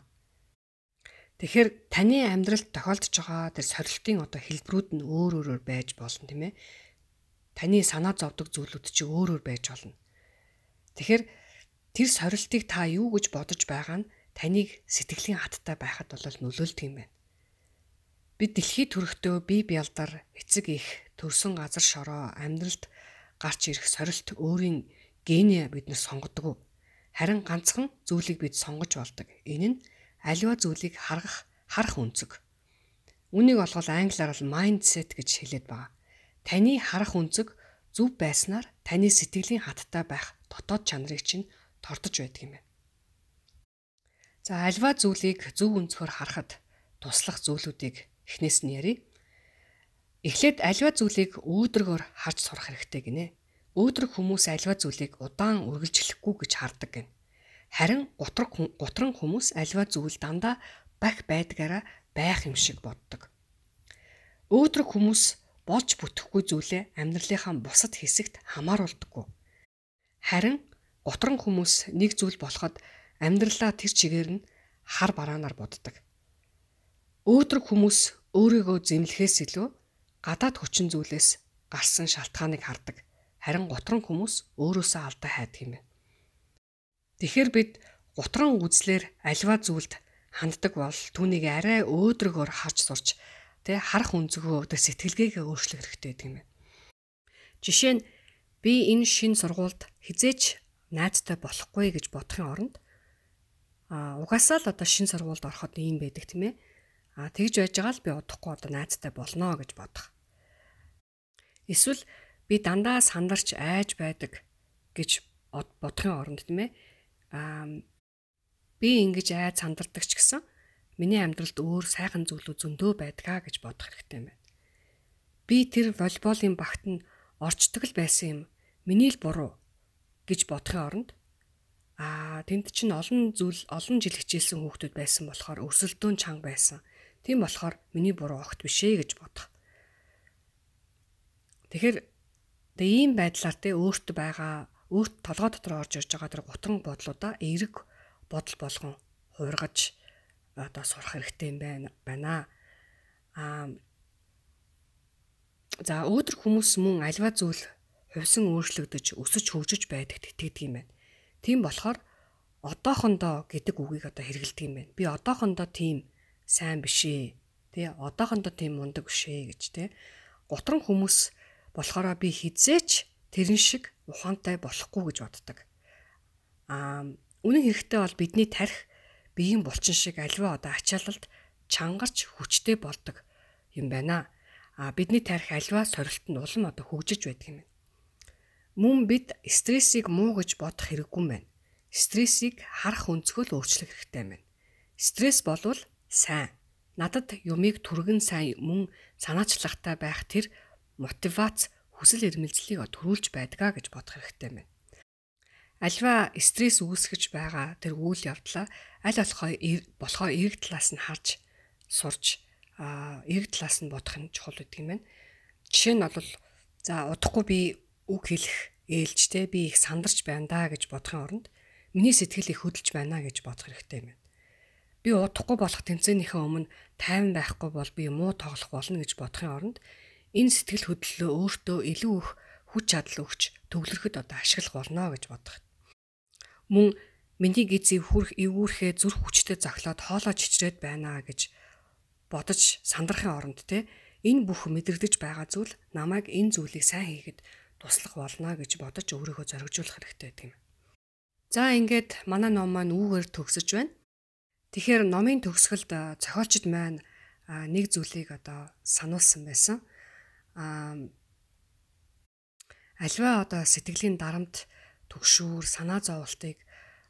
Тэгэхээр таны амьдралд тохиолдож байгаа тэр сорилтын одоо хэлбэрүүд нь өөр өөрөөр байж болно тийм ээ. Таны санаа зовдөг зүйлүүд чи өөр өөр байж болно. Тэгэхээр тэр сорилтыг та юу гэж бодож байгаа нь таныг сэтгэлийн хаттай байхад бол нөлөөлдөг юм байна. Бид дэлхийд төрөхдөө бие бялдар эцэг их төрсөн газар шороо амьдралд гарч ирэх сорилт өөрийн генэ бид нар сонгодог. Харин ганцхан зүйлийг бид сонгож болдог. Энэ нь аливаа зүйлийг харгах харах үнцэг. Үнийг олгол англиар бол mindset гэж хэлээд байгаа. Таны харах үнцэг зөв байснаар таны сэтгэлийн хаттай байх дотоод чанарыг чинь тордож байдаг юм байна. За альва зүйлийг зөв өнцгөр харахад туслах зүйлүүдийг эхнээс нь ярив. Эхлээд альва зүйлийг өөдрөгөөр харж сурах хэрэгтэй гинэ. Өөдрөг хүмүүс альва зүйлийг удаан үргэлжлэхгүй гэж хардаг гэнэ. Харин гутраг гутран хүмүүс альва зүйл дандаа бах байдгаараа байх юм шиг боддог. Өөдрөг хүмүүс болж бүтэхгүй зүйлээ амьдралынхаа бусад хэсэгт хамааруулдаггүй. Харин гутран хүмүүс нэг зүйл болоход амьдралаа тэр чигээр нь хар бараанаар боддог. Өөдрөг хүмүүс өөрийгөө зэмлэхээс илүү гадаад хүчин зүйлээс гарсан шалтгааныг хардаг. Харин гутран хүмүүс өөрөөсөө алдаа хайдаг юм байна. Тэгэхээр бид гутран үзлэр альва зүйлд ханддаг бол түүнийг арай өөдрөгөөр харж сурч тэ харах үнцгөө өдөр сэтгэлгээгээ өөрчлөх хэрэгтэй гэдэг юм байна. Жишээ нь би энэ шин сургуульд хизээч найзтай болохгүй гэж бодохын оронд а угаасаа л одоо шин сургуульд ороход ийм байдаг тийм ээ. А тэгж байж байгаа л би удахгүй одоо найзтай болно гэж бодох. Эсвэл би дандаа сандарч айж байдаг гэж бодохын оронд тийм ээ аа би ингэж айд сандардаг ч гэсэн миний амьдралд өөр сайхан зүйлүүд зөндөө байдгаа гэж бодох хэрэгтэй юм байна. Би тэр волейболын багт нь орчдөг л байсан юм. Миний л буруу гэж бодохын оронд аа тэнд чинь олон зүйл олон жил хичээлсэн хүүхдүүд байсан болохоор өсөлтөө чанга байсан. Тийм болохоор миний буруу огт биш ээ гэж бодох. Тэгэхээр тэгээ ийм байдлаар те өөртөө байгаа өөрт толгой дотор орж ирж байгаа тэр гутран бодлуудаа эерэг бодол болгон хуургаж одоо сурах хэрэгтэй юм байна байна. Аа за өөдөр хүмүүс мөн альва зүйл хувьсан өөрчлөгдөж өсөж хөгжиж байдагт итгэдэг юм байна. Тийм болохоор одоохондоо гэдэг үгийг одоо хэрэгэлдэг юм байна. Би одоохондоо тийм сайн биш ээ. Тэ одоохондоо тийм мундаг биш ээ гэж тэ. Гутран хүмүүс болохоор би хизээч тэрэн шиг ухаантай болохгүй гэж боддог. Аа үнэн хэрэгтээ бол бидний тарих биеийн булчин шиг альва одоо ачаалалд чангарч хүчтэй болдог юм байна. А бидний тарих альва сорилтонд улам одоо хөгжиж байдаг юм байна. Мөн бид стрессийг муу гэж бодох хэрэггүй байна. Стрессийг харах өнцгөл өөрчлөх хэрэгтэй байна. Стресс болвол сайн. Надад юмыг түргэн сайн мөн санаачлагтай байх тэр мотивац хүсэл эрмэлзлийг төрүүлж байдгаа гэж бодох хэрэгтэй байна. Альва стресс үүсгэж байгаа тэр үйл явдлаа аль болохоо болохоо эрэг талаас нь харж сурч эрэг талаас нь бодох нь чухал гэдэг юм байна. Жишээ нь бол за удахгүй би үг хэлэх ээлжтэй би их сандарч байна да гэж бодохын оронд миний сэтгэл их хөдөлж байна гэж бодох хэрэгтэй юм байна. Би удахгүй болох тэмцээнийхээ өмнө тайван байхгүй бол би муу тоглох болно гэж бодохын оронд энэ сэтгэл хөдлөлөө өөртөө илүү их хүч чадал өгч төвлөрөхөд одоо ашиглах болно гэж бодох. Мөн миний гизийг хүрх эвгүүрхээ зүрх хүчтэй зохиолоод хоолоо чичрээд байна гэж бодож сандрахын оронд те энэ бүх мэдрэгдэж байгаа зүйл намайг энэ зүйлийг сайн хийхэд туслах болно гэж бодож өөрийгөө зоригжуулах хэрэгтэй гэдэг юм. За ингээд манай ном маань үүгээр төгсөж байна. Тэгэхээр номын төгсгөлд зохиолчд маань нэг зүйлийг одоо сануулсан байсан аа альва одоо сэтгэлийн дарамт төгшүүр санаа зовлтыг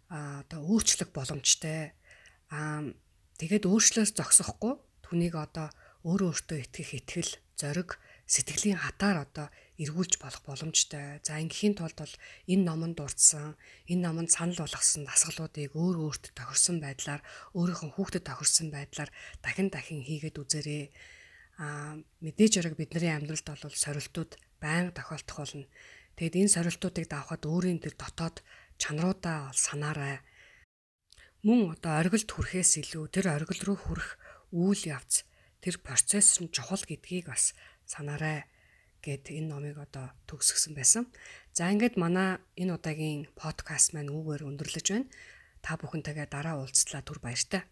одоо өөрчлөх боломжтой аа тэгээд өөрчлөөс зогсохгүй түүнийг одоо өөрөө өөртөө итгэх итгэл зориг сэтгэлийн хатаар одоо эргүүлж болох боломжтой. За ингийн тулд бол энэ номонд дурдсан, энэ номонд санал болгосон дасгалуудыг өөр өөртөө тохирсон байдлаар, өөрийнхөө хүүхдэд тохирсон байдлаар дахин дахин хийгээд үзээрэй а мэдээж хэрэг бидний амьдралд бол сорилтууд байнга тохиолдох болно. Тэгэд энэ сорилтуудыг давхад өөрийн тэр дотоод чанаруудаа санаарай. Мөн одоо оргилд хүрэхээс илүү тэр оргил руу хүрэх үйл явц тэр процесс нь чухал гэдгийг бас санаарай гэд энэ номыг одоо төгсгсөн байсан. За ингээд манай энэ удаагийн подкаст маань үүгээр өндөрлөж байна. Та бүхэнтэйгээ дараа уулзлаа түр баяртай.